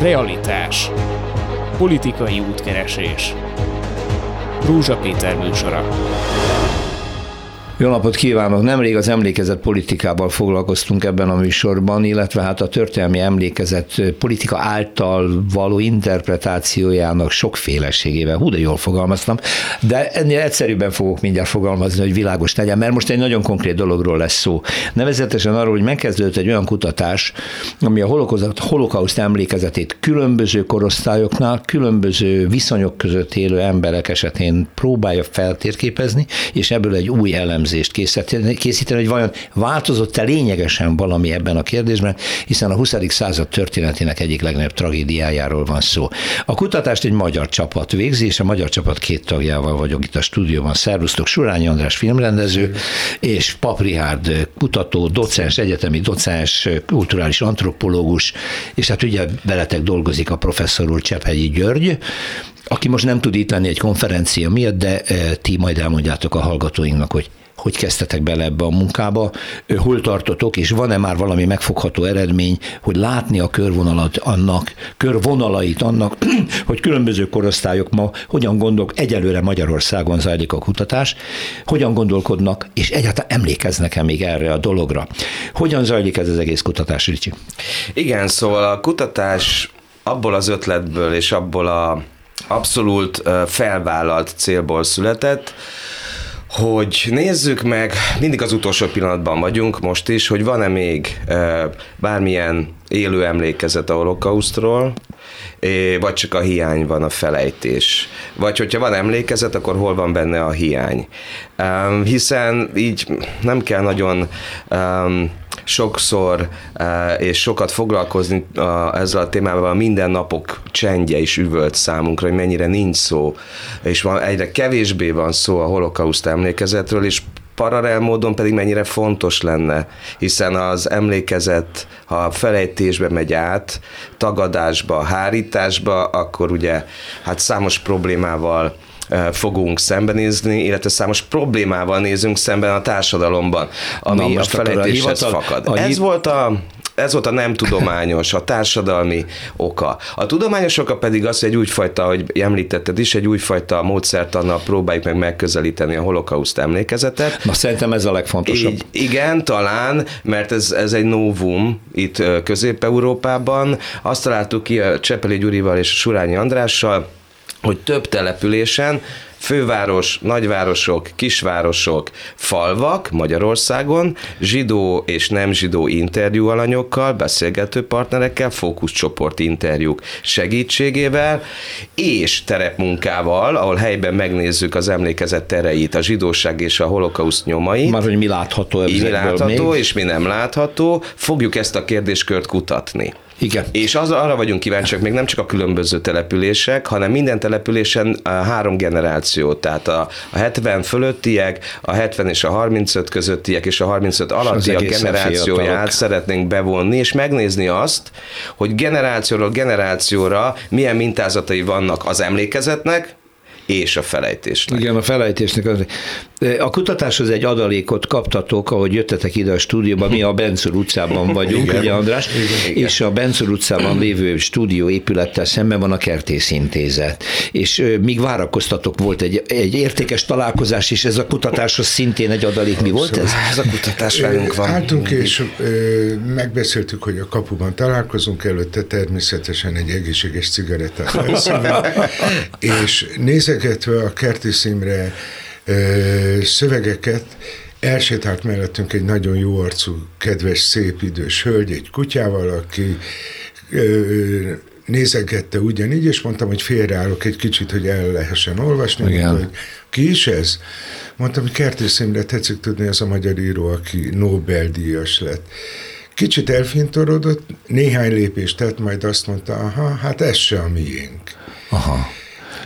Realitás. Politikai útkeresés. Rózsa Péter műsora. Jó napot kívánok! Nemrég az emlékezet politikával foglalkoztunk ebben a műsorban, illetve hát a történelmi emlékezet politika által való interpretációjának sokféleségével. Hú, de jól fogalmaztam, de ennél egyszerűbben fogok mindjárt fogalmazni, hogy világos legyen, mert most egy nagyon konkrét dologról lesz szó. Nevezetesen arról, hogy megkezdődött egy olyan kutatás, ami a holokauszt emlékezetét különböző korosztályoknál, különböző viszonyok között élő emberek esetén próbálja feltérképezni, és ebből egy új elemzést elemzést készíteni, készíteni, hogy vajon változott-e lényegesen valami ebben a kérdésben, hiszen a 20. század történetének egyik legnagyobb tragédiájáról van szó. A kutatást egy magyar csapat végzi, és a magyar csapat két tagjával vagyok itt a stúdióban. Szervusztok, Surányi András filmrendező, és Paprihárd kutató, docens, egyetemi docens, kulturális antropológus, és hát ugye veletek dolgozik a professzor úr Csephegyi György, aki most nem tud itt lenni egy konferencia miatt, de eh, ti majd elmondjátok a hallgatóinknak, hogy hogy kezdtetek bele ebbe a munkába, hol tartotok, és van-e már valami megfogható eredmény, hogy látni a körvonalat annak, körvonalait annak, hogy különböző korosztályok ma hogyan gondolk, egyelőre Magyarországon zajlik a kutatás, hogyan gondolkodnak, és egyáltalán emlékeznek-e még erre a dologra. Hogyan zajlik ez az egész kutatás, Ricsi? Igen, szóval a kutatás abból az ötletből és abból a abszolút felvállalt célból született, hogy nézzük meg, mindig az utolsó pillanatban vagyunk most is, hogy van-e még bármilyen élő emlékezet a holokausztról, vagy csak a hiány van, a felejtés. Vagy hogyha van emlékezet, akkor hol van benne a hiány. Hiszen így nem kell nagyon sokszor és sokat foglalkozni ezzel a témával, a mindennapok csendje is üvölt számunkra, hogy mennyire nincs szó, és van, egyre kevésbé van szó a holokauszt emlékezetről, és paralel módon pedig mennyire fontos lenne, hiszen az emlékezet, ha felejtésbe megy át, tagadásba, hárításba, akkor ugye hát számos problémával fogunk szembenézni, illetve számos problémával nézünk szemben a társadalomban, ami Na, a felejtéshez fakad. A Ez volt a ez volt a nem tudományos, a társadalmi oka. A tudományos oka pedig az, hogy egy újfajta, hogy említetted is, egy újfajta módszertannal próbáljuk meg megközelíteni a holokauszt emlékezetet. Na szerintem ez a legfontosabb. Így, igen, talán, mert ez, ez egy novum itt Közép-Európában. Azt találtuk ki a Csepeli Gyurival és Surányi Andrással, hogy több településen főváros, nagyvárosok, kisvárosok, falvak Magyarországon, zsidó és nem zsidó interjú alanyokkal, beszélgető partnerekkel, fókuszcsoport interjúk segítségével, és terepmunkával, ahol helyben megnézzük az emlékezet tereit, a zsidóság és a holokauszt nyomait. Már hogy mi látható Mi látható, még? és mi nem látható, fogjuk ezt a kérdéskört kutatni. Igen. És az, arra vagyunk kíváncsiak, még nem csak a különböző települések, hanem minden településen a három generáció, tehát a, a 70 fölöttiek, a 70 és a 35 közöttiek és a 35 alattiak generációját fiatalok. szeretnénk bevonni, és megnézni azt, hogy generációról generációra milyen mintázatai vannak az emlékezetnek, és a felejtésnek. Igen, a felejtésnek. Az, a kutatáshoz egy adalékot kaptatok, ahogy jöttetek ide a stúdióba, mi a Bencor utcában vagyunk, igen. ugye András, igen, és a Bencor utcában lévő stúdió épülettel szemben van a kertészintézet. És míg várakoztatok, volt egy, egy értékes találkozás, és ez a kutatáshoz szintén egy adalék. Mi volt ez? Ez a kutatás velünk van. Álltunk, és megbeszéltük, hogy a kapuban találkozunk, előtte természetesen egy egészséges cigarettát és nézegetve a Kertész Imre szövegeket, elsétált mellettünk egy nagyon jó arcú, kedves, szép idős hölgy, egy kutyával, aki nézegette ugyanígy, és mondtam, hogy félreállok egy kicsit, hogy el lehessen olvasni. Igen. Mondta, hogy ki is ez? Mondtam, hogy Kertész Imre tetszik tudni, az a magyar író, aki Nobel-díjas lett. Kicsit elfintorodott, néhány lépést tett, majd azt mondta, aha, hát ez se a miénk. Aha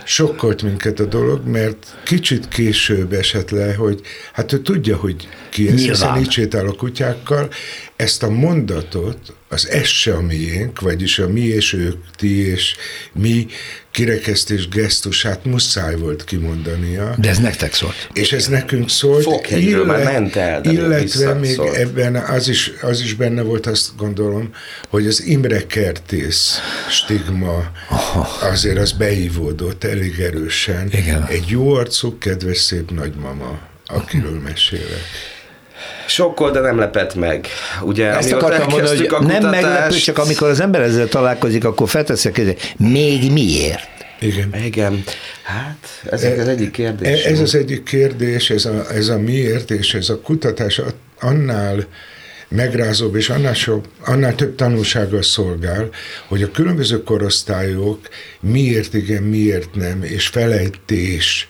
sokkolt minket a dolog, mert kicsit később esett le, hogy hát ő tudja, hogy ki ez, hiszen így sétál a kutyákkal. Ezt a mondatot, az ez se a miénk, vagyis a mi és ők, ti és mi kirekesztés gesztusát muszáj volt kimondania. De ez nektek szólt. És ez nekünk szólt. Foghegyről már ment el, de illetve még szólt. ebben az is, az is benne volt, azt gondolom, hogy az Imre Kertész stigma azért az beívódott elég erősen. Igen. Egy jó arcú, kedves, szép nagymama, akiről mesélek. Sokkol, de nem lepett meg. Ugye, Ezt akartam mondani, hogy a nem kutatást- meglepő, csak amikor az ember ezzel találkozik, akkor felteszi a kezét. Még miért? Igen. Igen. Hát, ez az egyik kérdés. E- Ez az egyik kérdés, ez a, ez a miért, és ez a kutatás annál megrázóbb, és annál, sok, annál több tanulsággal szolgál, hogy a különböző korosztályok miért igen, miért nem, és felejtés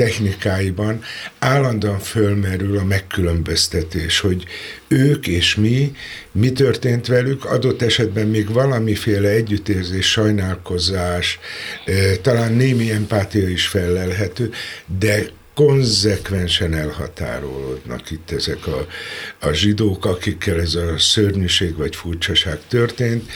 technikáiban állandóan fölmerül a megkülönböztetés, hogy ők és mi, mi történt velük, adott esetben még valamiféle együttérzés, sajnálkozás, talán némi empátia is felelhető, de konzekvensen elhatárolódnak itt ezek a, a zsidók, akikkel ez a szörnyűség vagy furcsaság történt,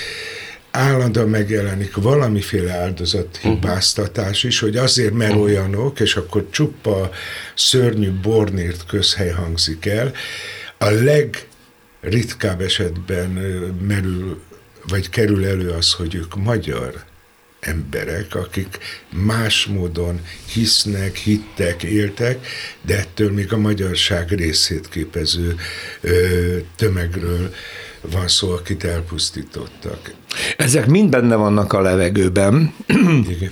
állandóan megjelenik valamiféle áldozathibáztatás is, hogy azért, mert olyanok, és akkor csupa szörnyű bornért közhely hangzik el. A legritkább esetben merül, vagy kerül elő az, hogy ők magyar emberek, akik más módon hisznek, hittek, éltek, de ettől még a magyarság részét képező ö, tömegről van szó, akit elpusztítottak. Ezek mind benne vannak a levegőben, Igen.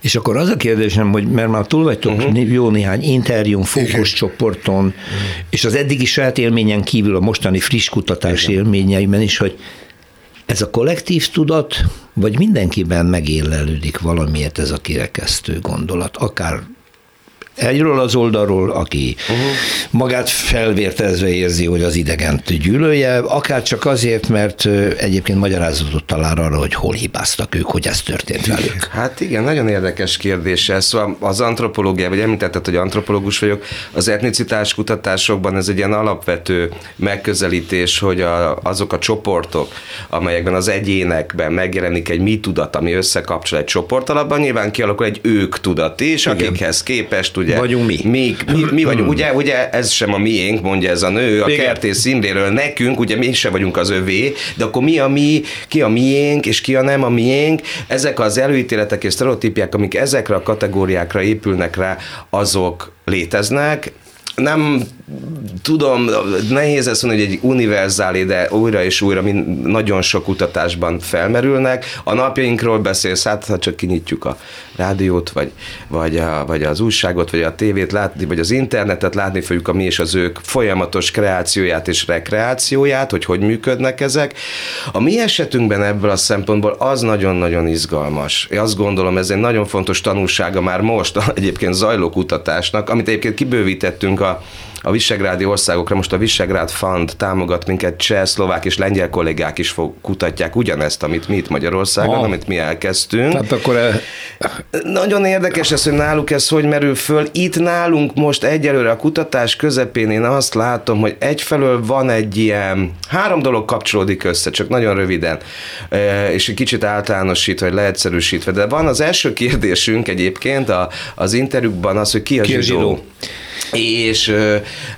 és akkor az a kérdésem, hogy mert már túl vagytok uh-huh. jó néhány interjún, fókuszcsoporton, uh-huh. és az eddigi saját élményen kívül a mostani friss kutatás Igen. élményeiben is, hogy ez a kollektív tudat, vagy mindenkiben megélelődik valamiért ez a kirekesztő gondolat, akár egyről az oldalról, aki uh-huh. magát felvértezve érzi, hogy az idegent gyűlölje, akár csak azért, mert egyébként magyarázatot talál arra, hogy hol hibáztak ők, hogy ez történt velük. Hát igen, nagyon érdekes kérdés ez. Szóval az antropológia, vagy említetted, hogy antropológus vagyok, az etnicitás kutatásokban ez egy ilyen alapvető megközelítés, hogy a, azok a csoportok, amelyekben az egyénekben megjelenik egy mi tudat, ami összekapcsol egy csoport alapban, nyilván kialakul egy ők tudat is, akikhez képest ugye Vagyunk mi. Mi, mi, mi vagyunk, ugye, ugye ez sem a miénk, mondja ez a nő, a Igen. kertész Imréről nekünk, ugye mi sem vagyunk az övé, de akkor mi a mi, ki a miénk, és ki a nem a miénk, ezek az előítéletek és sztereotípiák, amik ezekre a kategóriákra épülnek rá, azok léteznek, nem tudom, nehéz ezt mondani, hogy egy univerzális, de újra és újra mind, nagyon sok kutatásban felmerülnek. A napjainkról beszélsz, hát ha csak kinyitjuk a rádiót, vagy, vagy, a, vagy az újságot, vagy a tévét látni, vagy az internetet látni fogjuk a mi és az ők folyamatos kreációját és rekreációját, hogy hogy működnek ezek. A mi esetünkben ebből a szempontból az nagyon-nagyon izgalmas. Én azt gondolom, ez egy nagyon fontos tanulsága már most egyébként zajló kutatásnak, amit egyébként kibővítettünk a a visegrádi országokra, most a Visegrád Fund támogat minket, cseh, szlovák és lengyel kollégák is fog, kutatják ugyanezt, amit mi itt Magyarországon, Ah. amit mi elkezdtünk. Tehát akkor e, Nagyon érdekes ez, hogy náluk ez hogy merül föl. Itt nálunk most egyelőre a kutatás közepén én azt látom, hogy egyfelől van egy ilyen, három dolog kapcsolódik össze, csak nagyon röviden, e, és egy kicsit általánosítva, vagy leegyszerűsítve, de van az első kérdésünk egyébként a, az interjúkban az, hogy ki a, Ki a zsidó. És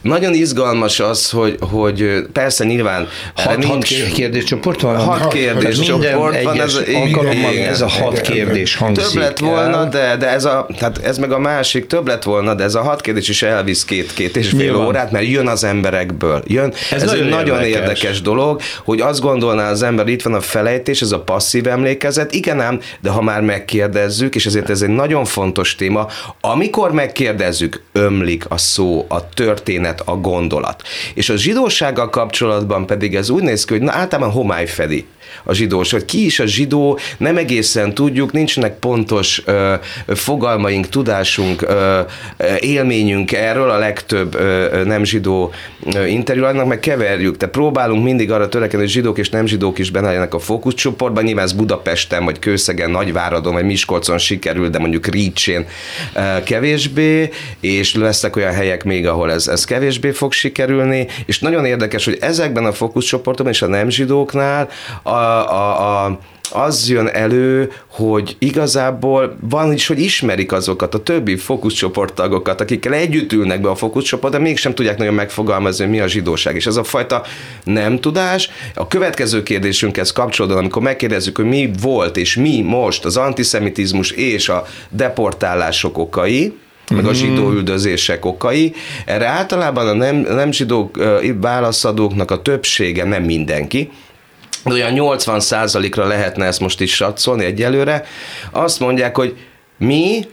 nagyon izgalmas az, hogy, hogy persze nyilván hat, hat kérdéscsoport van? Hat kérdéscsoport minden van, ez- alkalommal igen. ez a hat kérdés hangzik Több lett volna, de, de ez, a, tehát ez meg a másik, több lett volna, de ez a hat kérdés is elvisz két-két és fél Nyilván. órát, mert jön az emberekből. Jön. Ez, ez nagyon egy nagyon érdekes. érdekes. dolog, hogy azt gondolná az ember, itt van a felejtés, ez a passzív emlékezet, igen ám, de ha már megkérdezzük, és ezért ez egy nagyon fontos téma, amikor megkérdezzük, ömlik a szó, a történet, a gondolat. És a zsidósággal kapcsolatban pedig ez úgy néz ki, hogy na, általában homály fedi a zsidós, hogy ki is a zsidó, nem egészen tudjuk, nincsenek pontos ö, fogalmaink, tudásunk, ö, élményünk erről, a legtöbb ö, nem zsidó ö, interjú, annak meg keverjük, de próbálunk mindig arra törekedni, hogy zsidók és nem zsidók is benne legyenek a fókuszcsoportban, nyilván ez Budapesten, vagy Kőszegen, Nagyváradon, vagy Miskolcon sikerül, de mondjuk Rícsén ö, kevésbé, és lesznek olyan helyek még, ahol ez, ez kevésbé fog sikerülni, és nagyon érdekes, hogy ezekben a fókuszcsoportokban és a nem zsidóknál a, a, a az jön elő, hogy igazából van is, hogy ismerik azokat a többi fókuszcsoporttagokat, akikkel együtt ülnek be a fókuszcsoport, de mégsem tudják nagyon megfogalmazni, hogy mi a zsidóság. És ez a fajta nem tudás. A következő kérdésünkhez kapcsolódóan, amikor megkérdezzük, hogy mi volt és mi most az antiszemitizmus és a deportálások okai, meg a zsidó üldözések okai. Erre általában a nem, nem zsidó válaszadóknak a többsége, nem mindenki, de olyan 80 ra lehetne ezt most is satszolni egyelőre, azt mondják, hogy mi,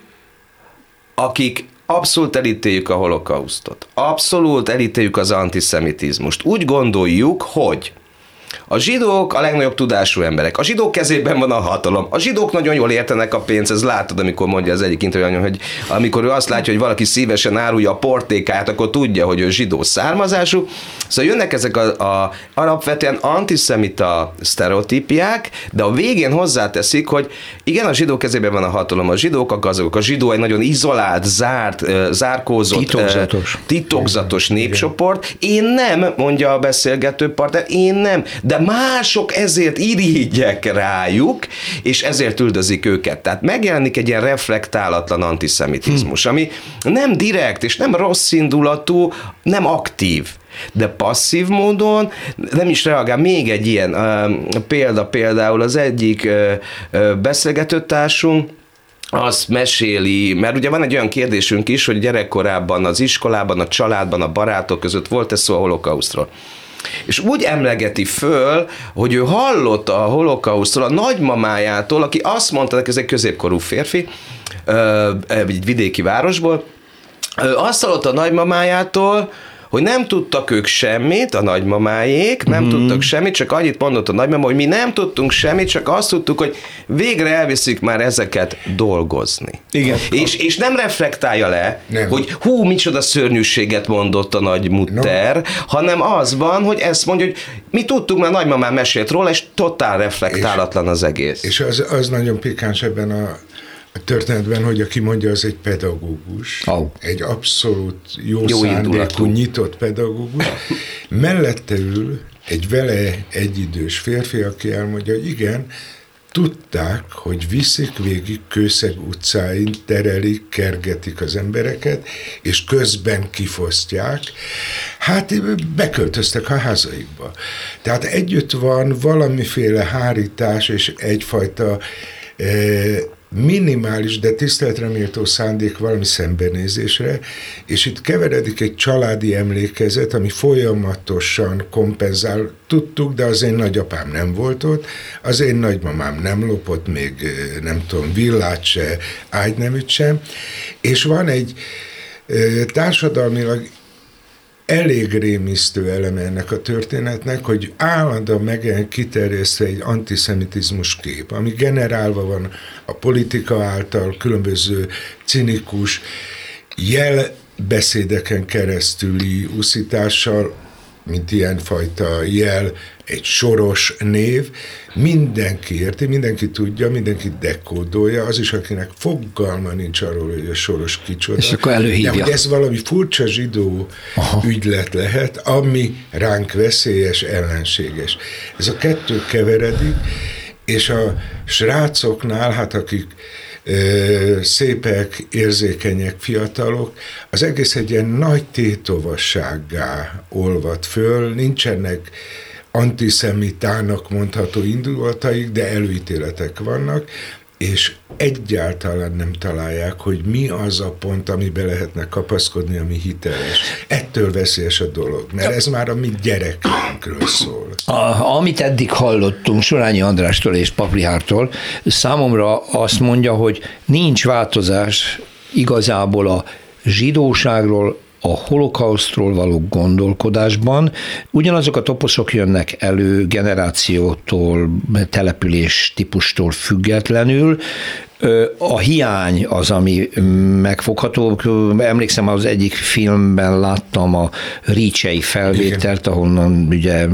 akik abszolút elítéljük a holokausztot, abszolút elítéljük az antiszemitizmust, úgy gondoljuk, hogy a zsidók a legnagyobb tudású emberek. A zsidók kezében van a hatalom. A zsidók nagyon jól értenek a pénz, látod, amikor mondja az egyik interjúanyom, hogy amikor ő azt látja, hogy valaki szívesen árulja a portékát, akkor tudja, hogy ő zsidó származású. Szóval jönnek ezek a, a alapvetően antiszemita sztereotípiák, de a végén hozzáteszik, hogy igen, a zsidók kezében van a hatalom, a zsidók a gazdagok, a zsidó egy nagyon izolált, zárt, zárkózott, titokzatos, titokzatos népcsoport. Én nem, mondja a beszélgető partner, én nem, de mások ezért irigyek rájuk, és ezért üldözik őket. Tehát megjelenik egy ilyen reflektálatlan antiszemitizmus, hm. ami nem direkt és nem rossz indulatú, nem aktív de passzív módon nem is reagál. Még egy ilyen uh, példa például az egyik uh, uh, beszélgetőtársunk, azt meséli, mert ugye van egy olyan kérdésünk is, hogy gyerekkorában az iskolában, a családban, a barátok között volt-e szó a holokausztról. És úgy emlegeti föl, hogy ő hallotta a holokausztról a nagymamájától, aki azt mondta, hogy ez egy középkorú férfi, egy vidéki városból, azt hallotta a nagymamájától, hogy nem tudtak ők semmit, a nagymamáék, nem mm. tudtak semmit, csak annyit mondott a nagymama, hogy mi nem tudtunk semmit, csak azt tudtuk, hogy végre elviszik már ezeket dolgozni. Igen. És, és nem reflektálja le, nem. hogy hú, micsoda szörnyűséget mondott a nagy mutter, no. hanem az van, hogy ezt mondja, hogy mi tudtuk, mert nagymamám mesélt róla, és totál reflektálatlan az egész. És az, az nagyon pikáns ebben a a történetben, hogy aki mondja, az egy pedagógus, oh. egy abszolút jó, jó szándékú, nyitott pedagógus, mellette ül egy vele egyidős férfi, aki elmondja, hogy igen, tudták, hogy viszik végig Kőszeg utcáin, terelik, kergetik az embereket, és közben kifosztják. Hát beköltöztek a házaikba. Tehát együtt van valamiféle hárítás és egyfajta eh, minimális, de tiszteletre méltó szándék valami szembenézésre, és itt keveredik egy családi emlékezet, ami folyamatosan kompenzál. Tudtuk, de az én nagyapám nem volt ott, az én nagymamám nem lopott még, nem tudom, villát se, ágyneműt sem, és van egy társadalmilag elég rémisztő eleme ennek a történetnek, hogy állandóan meg kiterjesztve egy antiszemitizmus kép, ami generálva van a politika által, különböző cinikus jelbeszédeken keresztüli uszítással, mint ilyenfajta jel, egy soros név, mindenki érti, mindenki tudja, mindenki dekódolja, az is, akinek fogalma nincs arról, hogy a soros kicsoda. És akkor előhívja. De hogy ez valami furcsa zsidó Aha. ügylet lehet, ami ránk veszélyes, ellenséges. Ez a kettő keveredik, és a srácoknál, hát akik szépek, érzékenyek, fiatalok, az egész egy ilyen nagy tétovassággá olvad föl, nincsenek antiszemitának mondható indulataik, de előítéletek vannak, és egyáltalán nem találják, hogy mi az a pont, amibe lehetne kapaszkodni, ami hiteles. Ettől veszélyes a dolog, mert ez már a mi gyerekünkről szól. A, amit eddig hallottunk Sorányi Andrástól és Paprihártól, számomra azt mondja, hogy nincs változás igazából a zsidóságról, a holokausztról való gondolkodásban ugyanazok a toposzok jönnek elő generációtól, település típustól függetlenül, a hiány az, ami megfogható. Emlékszem, az egyik filmben láttam a Ricsei felvételt, Igen. ahonnan ugye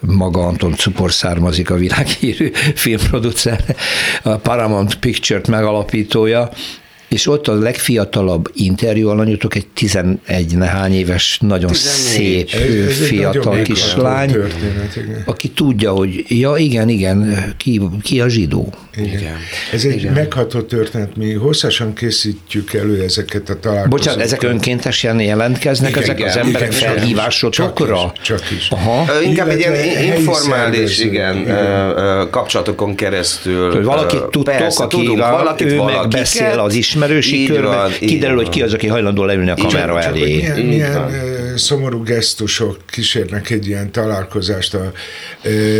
maga Anton Cupor származik, a világhírű filmproducer, a Paramount Picture-t megalapítója, És ott a legfiatalabb interjú alanyotok egy 11 nehány éves, nagyon 14. szép ez fiatal kislány, aki tudja, hogy ja igen, igen, ki, ki a zsidó. Igen. igen. Ez egy igen. megható történet, mi hosszasan készítjük elő ezeket a találkozókat. Bocsánat, ezek önkéntesen jelentkeznek, igen, ezek igen, az emberek igen, felhívásotokra? Csak is. Csak is. Aha. Inkább egy ilyen informális, igen, igen. kapcsolatokon keresztül. Valakit tudtok, persze, aki tudunk, valakit, ő meg beszél az ismerősi körben, kiderül, hogy ki az, aki hajlandó leülni a kamera elé. Milyen, milyen szomorú gesztusok kísérnek egy ilyen találkozást. A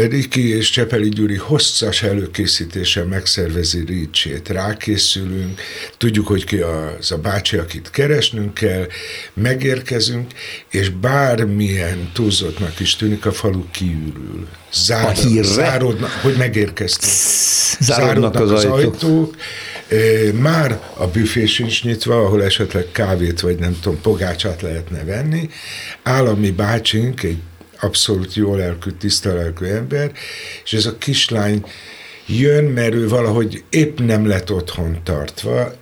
Riki és Csepeli Gyuri hosszas előkészítéssel megszervezi Ricsét. Rákészülünk, tudjuk, hogy ki az a bácsi, akit keresnünk kell, megérkezünk, és bármilyen túlzottnak is tűnik, a falu kiürül. Zár, a hírre? Zárodnak, hogy megérkeztünk. Zárodnak, zárodnak az, az ajtók. ajtók. Már a büfé sincs nyitva, ahol esetleg kávét vagy nem tudom, pogácsát lehetne venni. Állami bácsink, egy abszolút jó lelkű, tiszta lelkű ember, és ez a kislány jön, mert ő valahogy épp nem lett otthon tartva,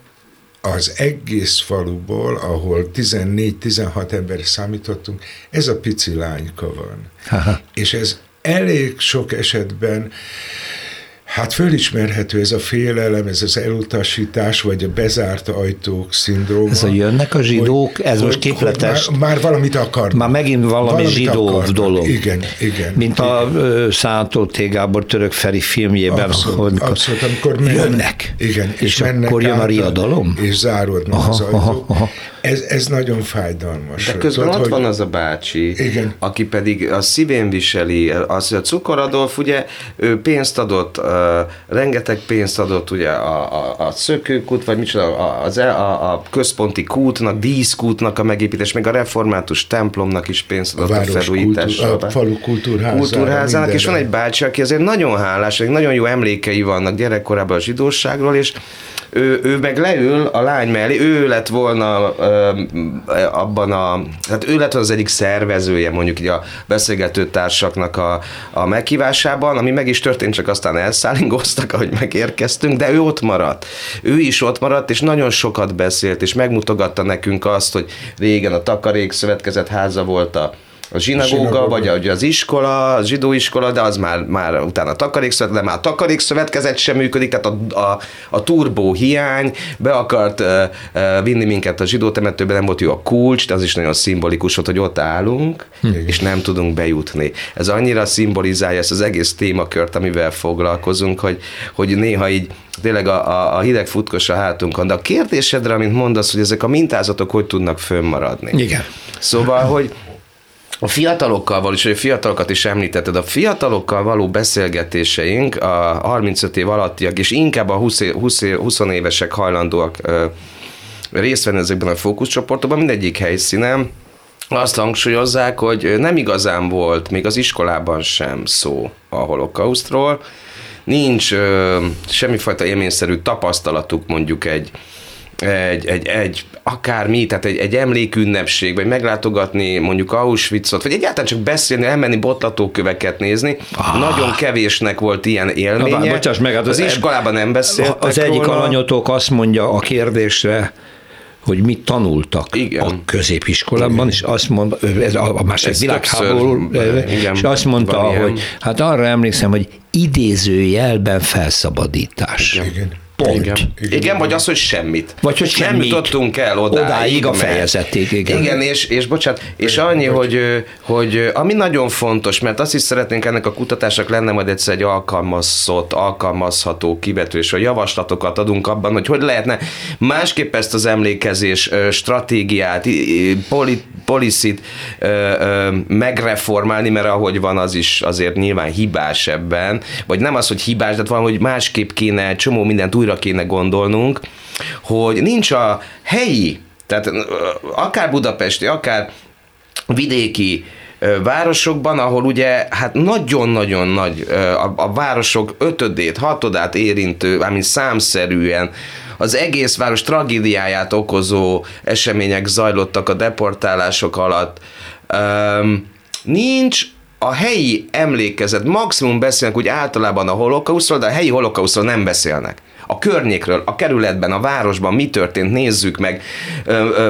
az egész faluból, ahol 14-16 ember számítottunk, ez a pici lányka van. Aha. És ez elég sok esetben Hát fölismerhető ez a félelem, ez az elutasítás, vagy a bezárt ajtók szindróma. Ez a jönnek a zsidók, hogy, ez hogy, most képletes. Már, már valamit akar. Már megint valami valamit zsidó akarnak. dolog. Igen, igen. Mint igen. a Szántó T. Gábor török Feri filmjében. Abszolút, amikor abszolút amikor mennek, jönnek. Igen, és, és akkor jön a riadalom. És záródnak aha, az ajtók. Aha, aha. Ez, ez nagyon fájdalmas. De közben Tudod, ott hogy... van az a bácsi, igen. aki pedig a szívén viseli, az, a Cukoradolf ugye ő pénzt adott, uh, rengeteg pénzt adott ugye a, a, a szökőkút, vagy micsoda, az, e, a, a központi kútnak, díszkútnak a megépítés, meg a református templomnak is pénzt adott a, a felújításra. A falu kultúrházának. kultúrházának és van egy bácsi, aki azért nagyon hálás, nagyon jó emlékei vannak gyerekkorában a zsidóságról, és ő, ő meg leül a lány mellé, ő lett volna abban a, hát ő lett az egyik szervezője mondjuk így a beszélgető társaknak a, a meghívásában, ami meg is történt, csak aztán elszállingoztak, ahogy megérkeztünk, de ő ott maradt. Ő is ott maradt, és nagyon sokat beszélt, és megmutogatta nekünk azt, hogy régen a Takarék Szövetkezet háza volt a a zsinagóga, vagy a, az iskola, a zsidó iskola, de az már, már utána a takarékszövet, de már a takarékszövetkezet sem működik, tehát a, a, a turbó hiány, be akart uh, uh, vinni minket a zsidó temetőbe, nem volt jó a kulcs, de az is nagyon szimbolikus volt, hogy ott állunk, hm. és nem tudunk bejutni. Ez annyira szimbolizálja ezt az egész témakört, amivel foglalkozunk, hogy, hogy néha így tényleg a, a, a hideg futkos a hátunkon. De a kérdésedre, amint mondasz, hogy ezek a mintázatok hogy tudnak fönnmaradni. Igen. Szóval, hogy a fiatalokkal való, és a fiatalokat is említetted, a fiatalokkal való beszélgetéseink, a 35 év alattiak, és inkább a 20, 20, 20 évesek hajlandóak ö, részt venni ezekben a fókuszcsoportokban, mindegyik helyszínen, azt hangsúlyozzák, hogy nem igazán volt még az iskolában sem szó a holokausztról, nincs ö, semmifajta élményszerű tapasztalatuk mondjuk egy, egy, egy, egy akármi, tehát egy, egy emlékünnepség, vagy meglátogatni mondjuk Auschwitzot, vagy egyáltalán csak beszélni, elmenni botlatóköveket nézni. Ah. Nagyon kevésnek volt ilyen élménye. Na, bocsáss meg, hát az, az iskolában nem beszéltek Az egyik róla. alanyotok azt mondja a kérdésre, hogy mit tanultak igen. a középiskolában, igen. és azt mondta, ez a, a második világháború, és azt mondta, hogy hát arra emlékszem, hogy idézőjelben felszabadítás. Igen. Pont. Igen. igen, igen vagy az, hogy semmit. Vagy hogy semmit. Nem jutottunk el odáig. Odáig a fejezetig, igen. Igen, és, és bocsánat, és annyi, hogy, hogy ami nagyon fontos, mert azt is szeretnénk ennek a kutatásnak lenne majd egyszer egy alkalmazott, alkalmazható kivetős, vagy javaslatokat adunk abban, hogy hogy lehetne másképp ezt az emlékezés stratégiát, polit, policit megreformálni, mert ahogy van, az is azért nyilván hibás ebben, vagy nem az, hogy hibás, de valahogy másképp kéne csomó mindent újra kéne gondolnunk, hogy nincs a helyi, tehát akár budapesti, akár vidéki városokban, ahol ugye hát nagyon-nagyon nagy a, a városok ötödét, hatodát érintő, ami számszerűen az egész város tragédiáját okozó események zajlottak a deportálások alatt. Um, nincs a helyi emlékezet, maximum beszélnek úgy általában a holokauszról, de a helyi holokauszról nem beszélnek a környékről, a kerületben, a városban mi történt, nézzük meg,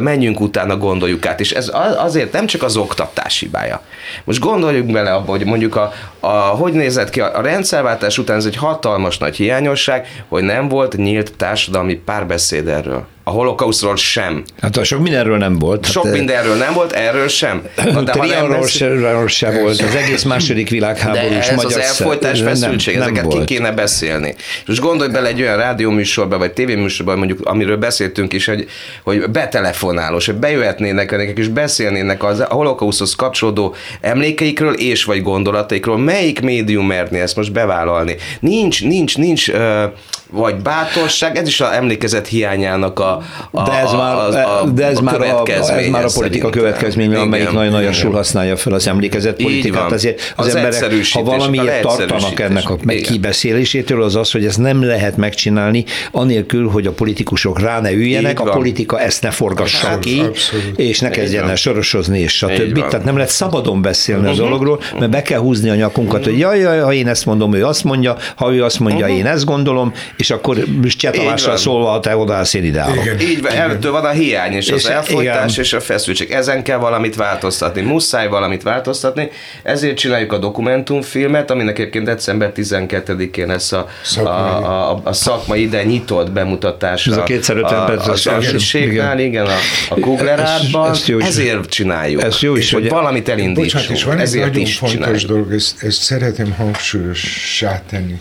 menjünk utána, gondoljuk át. És ez azért nem csak az oktatás hibája. Most gondoljuk bele abba, hogy mondjuk a, a hogy nézett ki a, a rendszerváltás után, ez egy hatalmas nagy hiányosság, hogy nem volt nyílt társadalmi párbeszéd erről a holokauszról sem. Hát a sok mindenről nem volt. Sok hát, mindenről nem volt, erről sem. Na, de Trianról sem, sem volt, az egész második világháború ez magyar az elfolytás feszültség, nem, nem ezeket volt. ki kéne beszélni. Most gondolj bele egy olyan rádióműsorba, vagy tévéműsorba, mondjuk, amiről beszéltünk is, hogy, hogy betelefonálós, hogy bejöhetnének nekik és beszélnének az, a holokauszhoz kapcsolódó emlékeikről és vagy gondolataikról. Melyik médium merné ezt most bevállalni? Nincs, nincs, nincs uh, vagy bátorság, ez is a emlékezet hiányának a, a, de ez már, a, a, de ez, a már a, ez már a politika következménye, amelyik nagyon nagyon sul használja fel az emlékezet politikát. Azért az, az emberek, ha valamiért tartanak ennek a kibeszélésétől, az az, hogy ezt nem lehet megcsinálni, anélkül, hogy a politikusok rá ne üljenek, a politika ezt ne forgassa hát, ki, abszolút. és ne kezdjen el sorosozni, és stb. Tehát nem lehet szabadon beszélni uh-huh. az mhm. dologról, mert be kell húzni a nyakunkat, hogy jaj, jaj, ha én ezt mondom, ő azt mondja, ha ő azt mondja, uh-huh. én ezt gondolom, és akkor Cseh szólva, te odaállsz, én ide igen, Így van, előttől van a hiány, és, és az elfolytás, igen. és a feszültség. Ezen kell valamit változtatni, muszáj valamit változtatni, ezért csináljuk a dokumentumfilmet, aminek egyébként december 12-én lesz a, a, a, a szakmai ide nyitott bemutatása. Ez a kétszer ötven perc. Az igen. igen, a, a Kugler ez, ezért csináljuk. Ez jó is, hogy valamit elindítsunk. Bocsánat, és van egy ezért nagyon fontos csináljuk. dolog, ezt, ezt szeretném hangsúlyossá tenni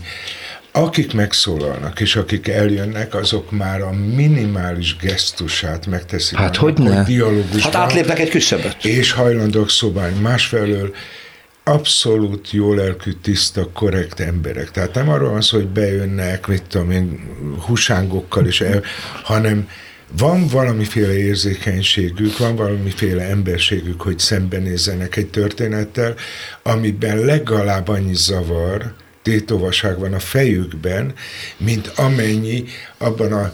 akik megszólalnak, és akik eljönnek, azok már a minimális gesztusát megteszik. Hát hogy ne? Hát átlépnek egy küszöböt. És hajlandók szobálni. Másfelől abszolút jó lelkű, tiszta, korrekt emberek. Tehát nem arról van szó, hogy bejönnek, mit tudom én, husángokkal is el, hanem van valamiféle érzékenységük, van valamiféle emberségük, hogy szembenézzenek egy történettel, amiben legalább annyi zavar, tétovaság van a fejükben, mint amennyi abban a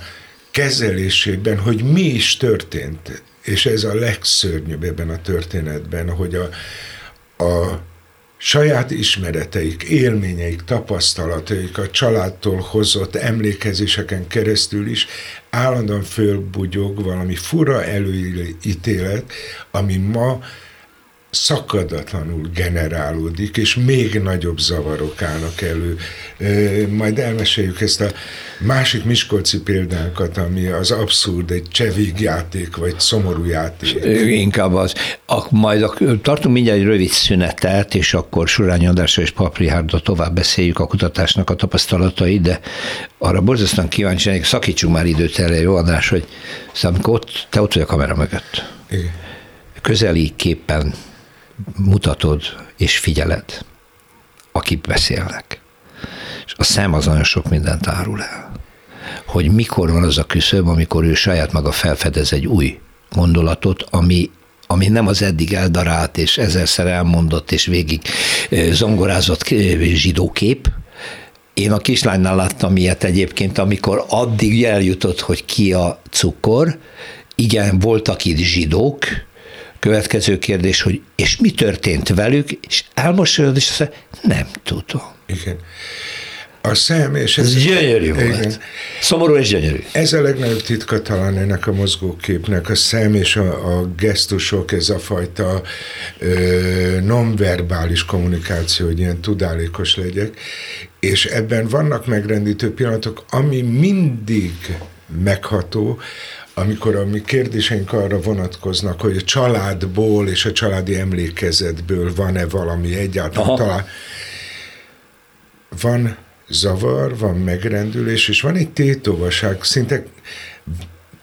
kezelésében, hogy mi is történt. És ez a legszörnyűbb ebben a történetben, hogy a, a saját ismereteik, élményeik, tapasztalataik, a családtól hozott emlékezéseken keresztül is állandóan fölbugyog valami fura előítélet, ami ma szakadatlanul generálódik, és még nagyobb zavarok állnak elő. Majd elmeséljük ezt a másik Miskolci példánkat, ami az abszurd, egy csevig játék, vagy szomorú játék. Inkább az. A, majd a, tartunk mindjárt egy rövid szünetet, és akkor Surányi Andrásra és Paprihárda tovább beszéljük a kutatásnak a tapasztalatai, de arra borzasztóan kíváncsi lennék, szakítsunk már időt erre, jó András, hogy szóval ott, te ott vagy a kamera mögött. Igen. Közeli képen mutatod és figyeled, akik beszélnek. És a szem az nagyon sok mindent árul el. Hogy mikor van az a küszöb, amikor ő saját maga felfedez egy új gondolatot, ami ami nem az eddig eldarált és ezerszer elmondott és végig zongorázott zsidókép. Én a kislánynál láttam ilyet egyébként, amikor addig eljutott, hogy ki a cukor, igen, voltak itt zsidók, Következő kérdés, hogy és mi történt velük, és elmosolyod, és azt mondja, nem tudom. Igen. A szem, és ez, ez gyönyörű igen. volt. Szomorú és gyönyörű. Ez a legnagyobb titka talán ennek a mozgóképnek, a szem és a, a gesztusok, ez a fajta ö, nonverbális kommunikáció, hogy ilyen tudálékos legyek, és ebben vannak megrendítő pillanatok, ami mindig megható, amikor a mi kérdéseink arra vonatkoznak, hogy a családból és a családi emlékezetből van-e valami egyáltalán Aha. talán. Van zavar, van megrendülés, és van egy tétovaság, szinte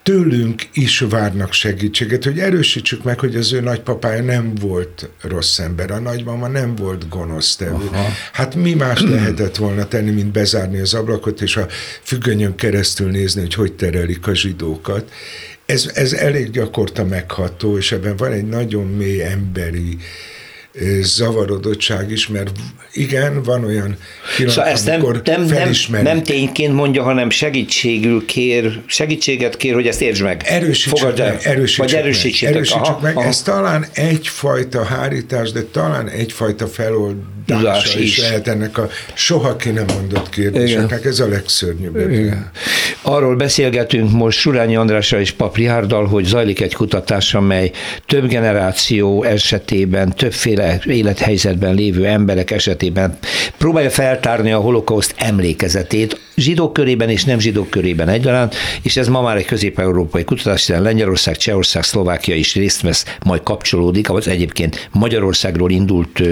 tőlünk is várnak segítséget, hogy erősítsük meg, hogy az ő nagypapája nem volt rossz ember, a nagymama nem volt gonosz tevő. Aha. Hát mi más lehetett volna tenni, mint bezárni az ablakot, és a függönyön keresztül nézni, hogy hogy terelik a zsidókat. Ez, ez elég gyakorta megható, és ebben van egy nagyon mély emberi zavarodottság is, mert igen, van olyan pillanat, szóval ezt nem, nem, nem, nem tényként mondja, hanem segítségül kér, segítséget kér, hogy ezt értsd meg. Erősítsük meg, erősítsük vagy erősítsük meg. Erősítsük aha, meg. Aha. Ez talán egyfajta hárítás, de talán egyfajta feloldása is, is lehet ennek a soha ki nem mondott kérdéseknek. Ez a legszörnyűbb. Igen. Arról beszélgetünk most Surányi Andrással és Papriárdal, hogy zajlik egy kutatás, amely több generáció esetében többféle élethelyzetben lévő emberek esetében próbálja feltárni a holokauszt emlékezetét, zsidók körében és nem zsidók körében egyaránt, és ez ma már egy közép-európai kutatás, hiszen Lengyelország, Csehország, Szlovákia is részt vesz, majd kapcsolódik, az egyébként Magyarországról indult,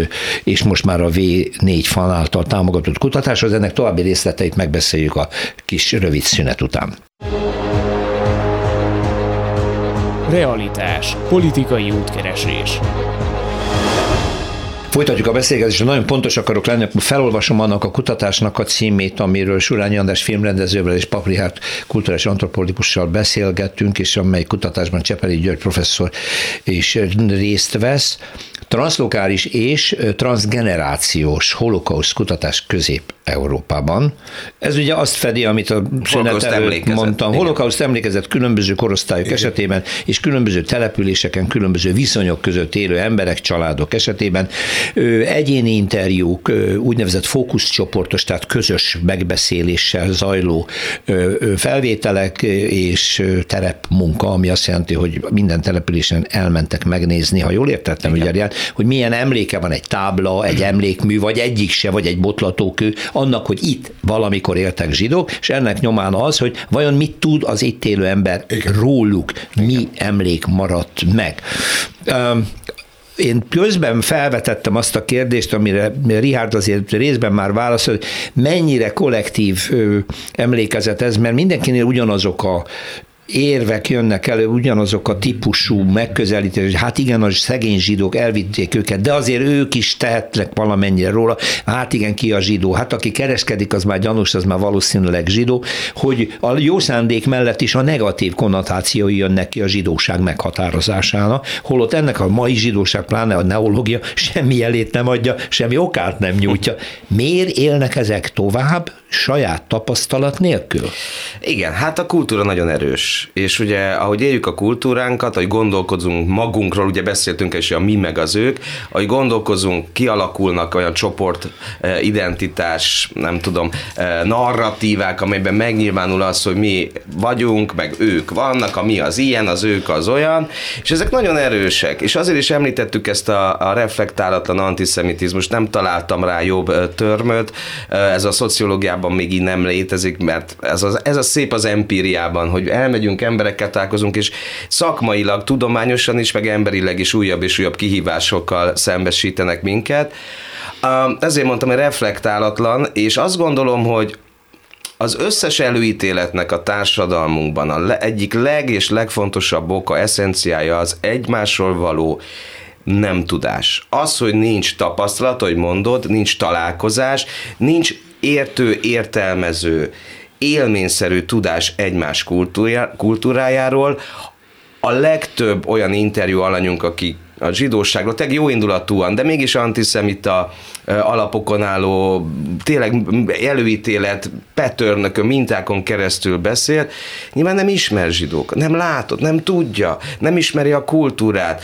és most már a V4 fan által támogatott kutatás, az ennek további részleteit megbeszéljük a kis rövid szünet után. Realitás. Politikai útkeresés. Folytatjuk a beszélgetést, nagyon pontos akarok lenni, felolvasom annak a kutatásnak a címét, amiről Surányi András filmrendezővel és Paprihárt kulturális antropológussal beszélgettünk, és amely kutatásban Csepeli György professzor is részt vesz transzlokális és transgenerációs holokauszt kutatás Közép-Európában. Ez ugye azt fedi, amit a szünet előtt mondtam. Holokauszt emlékezett különböző korosztályok Igen. esetében, és különböző településeken, különböző viszonyok között élő emberek, családok esetében. Egyéni interjúk, úgynevezett fókuszcsoportos, tehát közös megbeszéléssel zajló felvételek és terepmunka, ami azt jelenti, hogy minden településen elmentek megnézni, ha jól értettem, ugye hogy milyen emléke van egy tábla, egy emlékmű, vagy egyik se, vagy egy botlatókő, annak, hogy itt valamikor éltek zsidók, és ennek nyomán az, hogy vajon mit tud az itt élő ember Igen. róluk, Igen. mi emlék maradt meg én közben felvetettem azt a kérdést, amire Richard azért részben már válaszolt, mennyire kollektív emlékezet ez, mert mindenkinél ugyanazok a érvek jönnek elő, ugyanazok a típusú megközelítés, hát igen, a szegény zsidók elvitték őket, de azért ők is tehetnek valamennyire róla, hát igen, ki a zsidó, hát aki kereskedik, az már gyanús, az már valószínűleg zsidó, hogy a jó szándék mellett is a negatív konnotációi jönnek ki a zsidóság meghatározásának, holott ennek a mai zsidóság, pláne a neológia semmi jelét nem adja, semmi okát nem nyújtja. Miért élnek ezek tovább saját tapasztalat nélkül? Igen, hát a kultúra nagyon erős. És ugye ahogy éljük a kultúránkat, ahogy gondolkozunk magunkról, ugye beszéltünk is, a mi meg az ők, ahogy gondolkozunk, kialakulnak olyan csoport eh, identitás, nem tudom, eh, narratívák, amelyben megnyilvánul az, hogy mi vagyunk, meg ők vannak, a mi az ilyen, az ők az olyan, és ezek nagyon erősek, és azért is említettük ezt a, a reflektálatlan antiszemitizmus, nem találtam rá jobb eh, törmöt, ez a szociológiában még így nem létezik, mert ez, az, ez a szép az empíriában, hogy elmegyünk megyünk, emberekkel találkozunk, és szakmailag, tudományosan is, meg emberileg is újabb és újabb kihívásokkal szembesítenek minket. Ezért mondtam, hogy reflektálatlan, és azt gondolom, hogy az összes előítéletnek a társadalmunkban a egyik leg és legfontosabb oka, eszenciája az egymásról való nem tudás. Az, hogy nincs tapasztalat, hogy mondod, nincs találkozás, nincs értő, értelmező, élményszerű tudás egymás kultúrájáról. A legtöbb olyan interjú alanyunk, aki a zsidóságról, tényleg jó indulatúan, de mégis antiszemita alapokon álló, tényleg előítélet, petörnökön, mintákon keresztül beszél, nyilván nem ismer zsidók, nem látod, nem tudja, nem ismeri a kultúrát,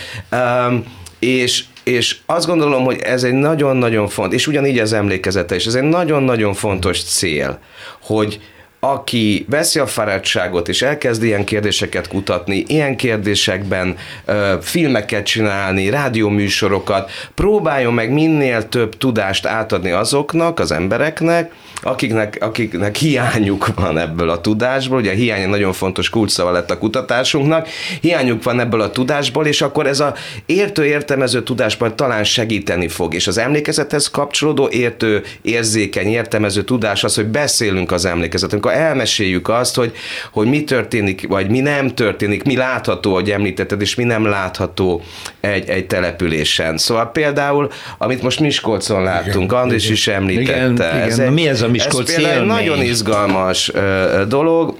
és és azt gondolom, hogy ez egy nagyon-nagyon fontos, és ugyanígy az emlékezete, és ez egy nagyon-nagyon fontos cél, hogy, aki veszi a fáradtságot és elkezd ilyen kérdéseket kutatni, ilyen kérdésekben ö, filmeket csinálni, rádióműsorokat, próbáljon meg minél több tudást átadni azoknak, az embereknek, akiknek, akiknek hiányuk van ebből a tudásból, ugye a hiány nagyon fontos kulcsszava lett a kutatásunknak, hiányuk van ebből a tudásból, és akkor ez a értő értelmező tudásban talán segíteni fog, és az emlékezethez kapcsolódó értő, érzékeny, értelmező tudás az, hogy beszélünk az emlékezetünk, amikor elmeséljük azt, hogy, hogy mi történik, vagy mi nem történik, mi látható, hogy említetted, és mi nem látható egy, egy településen. Szóval például, amit most Miskolcon láttunk, Andris is említette. Igen, ez igen. Egy, mi ez a Miskolci ez például egy nagyon izgalmas uh, dolog,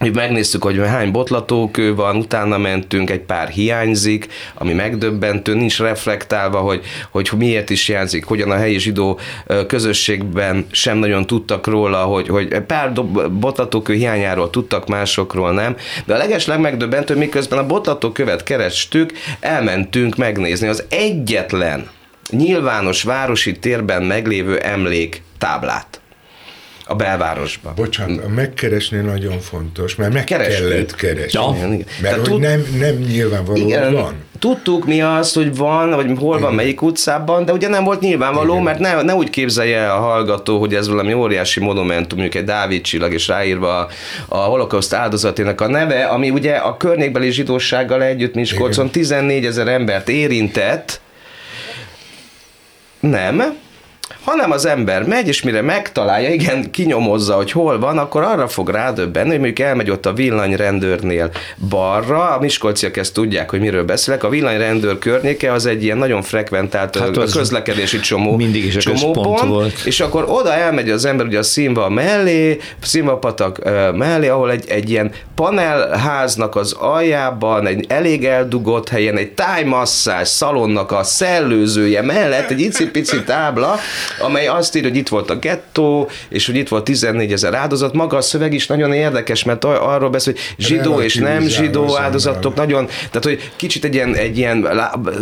hogy megnéztük, hogy hány botlatókő van, utána mentünk, egy pár hiányzik, ami megdöbbentő, nincs reflektálva, hogy, hogy miért is hiányzik, hogyan a helyi zsidó közösségben sem nagyon tudtak róla, hogy, hogy pár botlatókő hiányáról tudtak, másokról nem, de a leges legmegdöbbentő, miközben a botlatókövet kerestük, elmentünk megnézni az egyetlen nyilvános városi térben meglévő emlék táblát a belvárosba. Bocsánat, a megkeresni nagyon fontos, mert meg Kerestük. kellett keresni. Ja. Igen, igen. Mert hogy tud... nem, nem nyilvánvaló, igen, van. Tudtuk mi az, hogy van, vagy hol van, melyik utcában, de ugye nem volt nyilvánvaló, igen. mert ne, ne úgy képzelje el a hallgató, hogy ez valami óriási monumentum, mondjuk egy Dávid csillag, és ráírva a, holokauszt áldozatének a neve, ami ugye a környékbeli zsidósággal együtt Miskolcon 14 ezer embert érintett, nem, hanem az ember megy, és mire megtalálja, igen, kinyomozza, hogy hol van, akkor arra fog rádöbbenni, hogy mondjuk elmegy ott a villanyrendőrnél balra, a miskolciak ezt tudják, hogy miről beszélek, a villanyrendőr környéke az egy ilyen nagyon frekventált hát az közlekedési csomó, mindig is csomópont, volt. és akkor oda elmegy az ember ugye a színva mellé, színvapatak mellé, ahol egy, egy ilyen panelháznak az aljában, egy elég eldugott helyen, egy tájmasszás szalonnak a szellőzője mellett egy icipici tábla, amely azt írja, hogy itt volt a gettó, és hogy itt volt 14 ezer áldozat. Maga a szöveg is nagyon érdekes, mert arról beszél, hogy zsidó és nem zsidó áldozatok, nagyon, tehát hogy kicsit egy ilyen, egy ilyen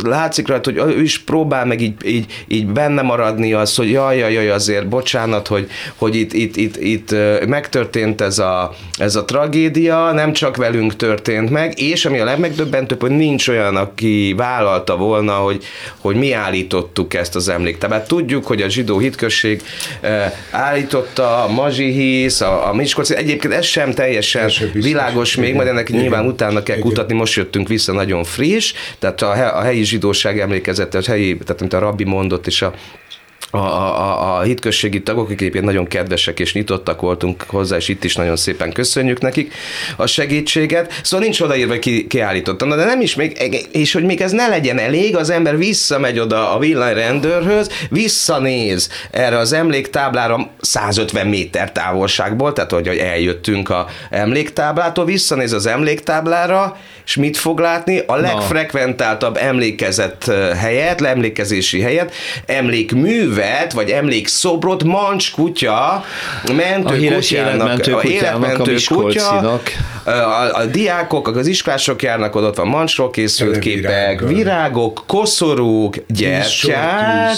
látszik rajta, hogy ő is próbál meg így, így, így benne maradni az, hogy jaj, jaj, jaj, azért bocsánat, hogy, hogy itt, itt, itt, itt megtörtént ez a, ez a tragédia, nem csak velünk történt meg, és ami a legmegdöbbentőbb, hogy nincs olyan, aki vállalta volna, hogy, hogy mi állítottuk ezt az emléktáblát. Tudjuk, hogy a zsidó hitközség eh, állította, a mazsihisz, a, a Miskolci, egyébként ez sem teljesen világos még, majd ennek igen. nyilván utána kell igen. kutatni, most jöttünk vissza nagyon friss, tehát a, a helyi zsidóság emlékezete, a helyi, tehát amit a rabbi mondott, és a a, a, a hitközségi tagok, akik egyébként nagyon kedvesek és nyitottak voltunk hozzá, és itt is nagyon szépen köszönjük nekik a segítséget. Szóval nincs odaírva, ki, kiállítottam. De nem is még, és hogy még ez ne legyen elég, az ember visszamegy oda a villanyrendőrhöz, visszanéz erre az emléktáblára 150 méter távolságból, tehát hogy eljöttünk a emléktáblától, visszanéz az emléktáblára, és mit fog látni? A legfrekventáltabb emlékezett helyet, emlékezési helyet, emlékművet, vagy emlékszobrot Mancs kutya, mentő a kutyának, a életmentő a kutya, a, a, diákok, az iskolások járnak oda, ott van Mancsról készült képek, virágok, koszorúk, gyertyák,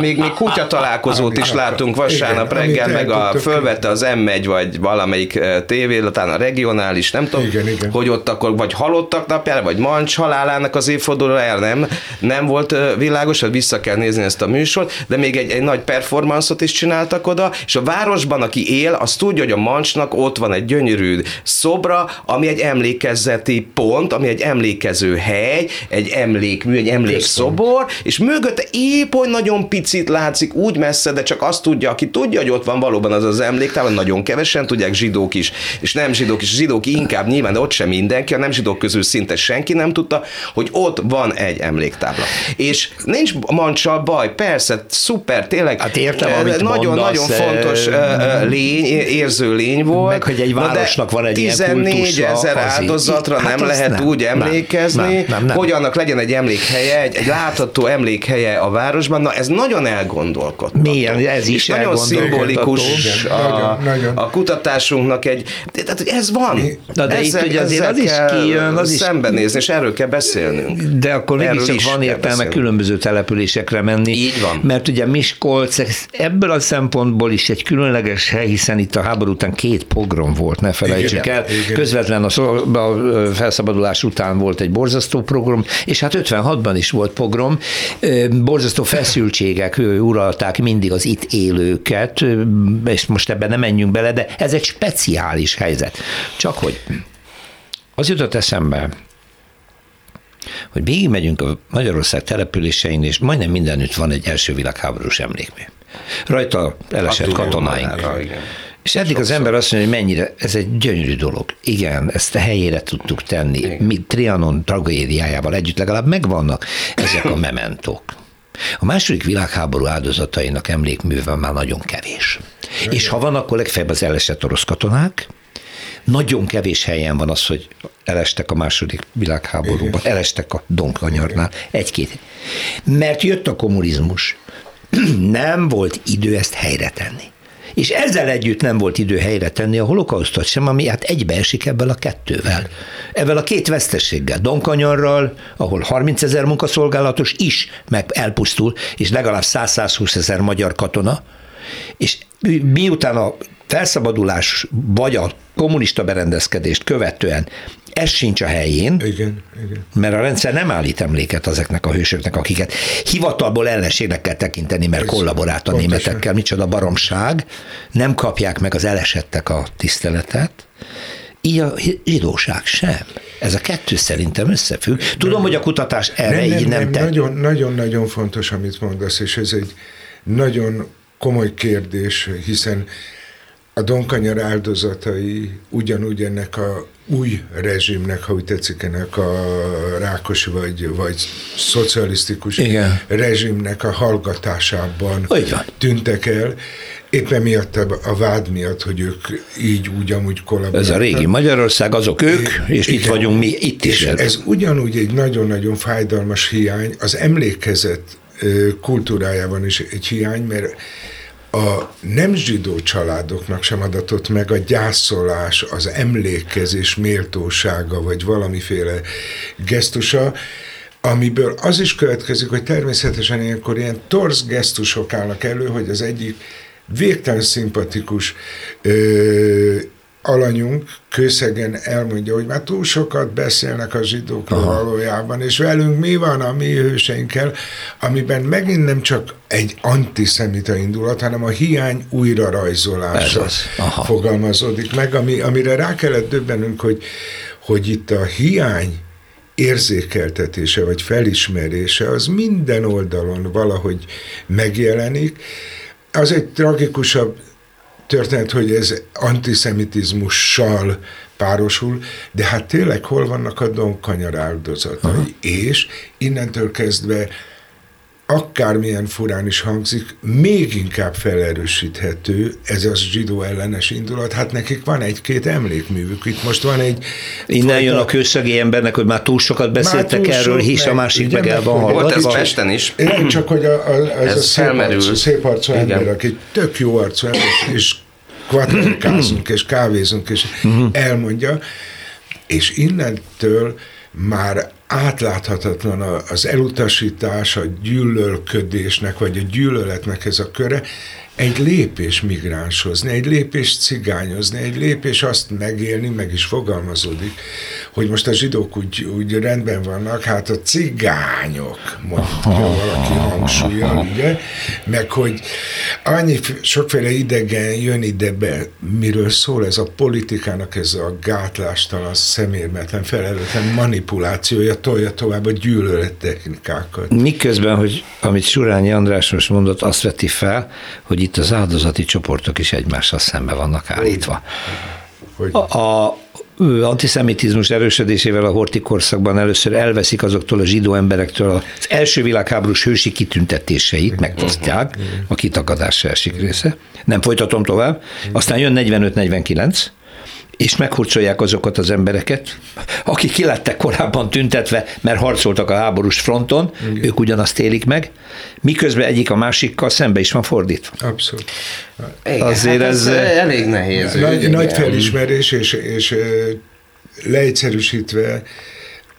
még, még kutya találkozót is látunk vasárnap reggel, meg a, fölvette az M1 vagy valamelyik tévé, talán a regionális, nem tudom, igen, igen. hogy ott akkor vagy hal halottak napjára, vagy Mancs halálának az évfordulójára nem, nem volt világos, hogy vissza kell nézni ezt a műsort, de még egy, egy nagy performanszot is csináltak oda, és a városban, aki él, az tudja, hogy a Mancsnak ott van egy gyönyörű szobra, ami egy emlékezeti pont, ami egy emlékező hely, egy emlékmű, egy emlékszobor, és mögötte épp hogy nagyon picit látszik, úgy messze, de csak azt tudja, aki tudja, hogy ott van valóban az az emléktában, nagyon kevesen tudják, zsidók is, és nem zsidók is, zsidók inkább nyilván, de ott sem mindenki, a nem zsidók közül szinte senki nem tudta, hogy ott van egy emléktábla. És nincs mancsal baj, persze, szuper, tényleg. Hát értem, amit Nagyon-nagyon fontos lény, érző lény volt. Meg, hogy egy városnak van egy 14 ezer áldozatra hát nem lehet nem, úgy emlékezni, nem, nem, nem, hogy annak legyen egy emlékhelye, egy, egy látható emlékhelye a városban. Na, ez nagyon elgondolkodtató. Milyen, ez is nagyon szimbolikus a, a kutatásunknak egy, tehát ez van. Na, de ezek, itt ugye azért az is kijön, az is szembenézni, és erről kell beszélnünk. De akkor mégiscsak van értelme különböző településekre menni. Így van. Mert ugye Miskolc ebből a szempontból is egy különleges hely, hiszen itt a háború után két pogrom volt, ne felejtsük igen, el. Igen. Közvetlen a, a felszabadulás után volt egy borzasztó program, és hát 56-ban is volt pogrom. Borzasztó feszültségek uralták mindig az itt élőket, és most ebben nem menjünk bele, de ez egy speciális helyzet. Csak hogy az jutott eszembe, hogy végigmegyünk a Magyarország településein, és majdnem mindenütt van egy első világháborús emlékmű. Rajta elesett katonáink. igen. És eddig Sokszor. az ember azt mondja, hogy mennyire, ez egy gyönyörű dolog. Igen, ezt a helyére tudtuk tenni. Igen. Mi Trianon tragédiájával együtt legalább megvannak ezek a mementok. A második világháború áldozatainak emlékműve már nagyon kevés. Igen. És ha van, akkor legfeljebb az elesett orosz katonák, Nagyon kevés helyen van az, hogy elestek a második világháborúban, elestek a Donkanyarnál, egy-két. Mert jött a kommunizmus, nem volt idő ezt helyre tenni. És ezzel együtt nem volt idő helyre tenni a holokausztot sem, ami hát egybeesik ebből a kettővel. Ebben a két vesztességgel. Donkanyarral, ahol 30 ezer munkaszolgálatos is meg elpusztul, és legalább 100-120 ezer magyar katona, és miután a felszabadulás vagy a kommunista berendezkedést követően ez sincs a helyén, igen, igen. mert a rendszer nem állít emléket ezeknek a hősöknek, akiket hivatalból ellenségnek kell tekinteni, mert kollaborált a németekkel, micsoda baromság, nem kapják meg az elesettek a tiszteletet, így a zsidóság sem. Ez a kettő szerintem összefügg. Tudom, nem, hogy a kutatás erre nem, nem, így nem, nem tett. Nagyon, nagyon-nagyon fontos, amit mondasz, és ez egy nagyon komoly kérdés, hiszen a Donkanyar áldozatai ugyanúgy ennek a új rezsimnek, ha úgy tetszik, ennek a rákos vagy, vagy szocialisztikus Igen. rezsimnek a hallgatásában tűntek el, éppen miatt a vád miatt, hogy ők így úgy amúgy kollaboráltak. Ez a régi Magyarország, azok ők, és Igen. itt vagyunk mi, itt is. És ez ugyanúgy egy nagyon-nagyon fájdalmas hiány, az emlékezet kultúrájában is egy hiány, mert a nem zsidó családoknak sem adatott meg a gyászolás, az emlékezés méltósága, vagy valamiféle gesztusa, amiből az is következik, hogy természetesen ilyenkor ilyen torz gesztusok állnak elő, hogy az egyik végtelen szimpatikus ö, alanyunk kőszegen elmondja, hogy már túl sokat beszélnek a zsidókról Aha. valójában, és velünk mi van a mi hőseinkkel, amiben megint nem csak egy antiszemita indulat, hanem a hiány újra rajzolása fogalmazódik meg, ami, amire rá kellett döbbenünk, hogy, hogy itt a hiány érzékeltetése vagy felismerése az minden oldalon valahogy megjelenik. Az egy tragikusabb történet, hogy ez antiszemitizmussal párosul, de hát tényleg hol vannak a donkanyar áldozatai, Aha. és innentől kezdve akármilyen furán is hangzik, még inkább felerősíthető ez az zsidó ellenes indulat. Hát nekik van egy-két emlékművük. Itt most van egy... Innen jön a kőszegi embernek, hogy már túl sokat beszéltek túl erről, hisz a másik meg el van. Volt ez Pesten is. Nem csak, hogy a, a, ez, ez a szép arcú, szép arcú ember, aki tök jó arcú ember, és kvatrikázunk, és kávézunk, és uh-huh. elmondja, és innentől már átláthatatlan az elutasítás, a gyűlölködésnek, vagy a gyűlöletnek ez a köre, egy lépés migránshozni, egy lépés cigányozni, egy lépés azt megélni, meg is fogalmazódik, hogy most a zsidók úgy, úgy rendben vannak, hát a cigányok, mondja valaki hangsúlyjal, ugye, meg hogy annyi sokféle idegen jön ide be, miről szól ez a politikának, ez a gátlástalan, szemérmetlen, felelőtlen manipulációja, tolja tovább a gyűlölet technikákat. Miközben, hogy amit Surányi András most mondott, azt veti fel, hogy itt az áldozati csoportok is egymással szembe vannak állítva. A, a antiszemitizmus erősödésével a horti korszakban először elveszik azoktól a zsidó emberektől az első világháborús hősi kitüntetéseit, megfosztják, a kitakadás első része. Nem folytatom tovább. Aztán jön 45-49, és meghurcolják azokat az embereket, akik kilettek korábban tüntetve, mert harcoltak a háborús fronton, Igen. ők ugyanazt élik meg, miközben egyik a másikkal szembe is van fordítva. Abszolút. Igen, Azért hát ez, ez elég nehéz. Nagy, nagy felismerés, és, és leegyszerűsítve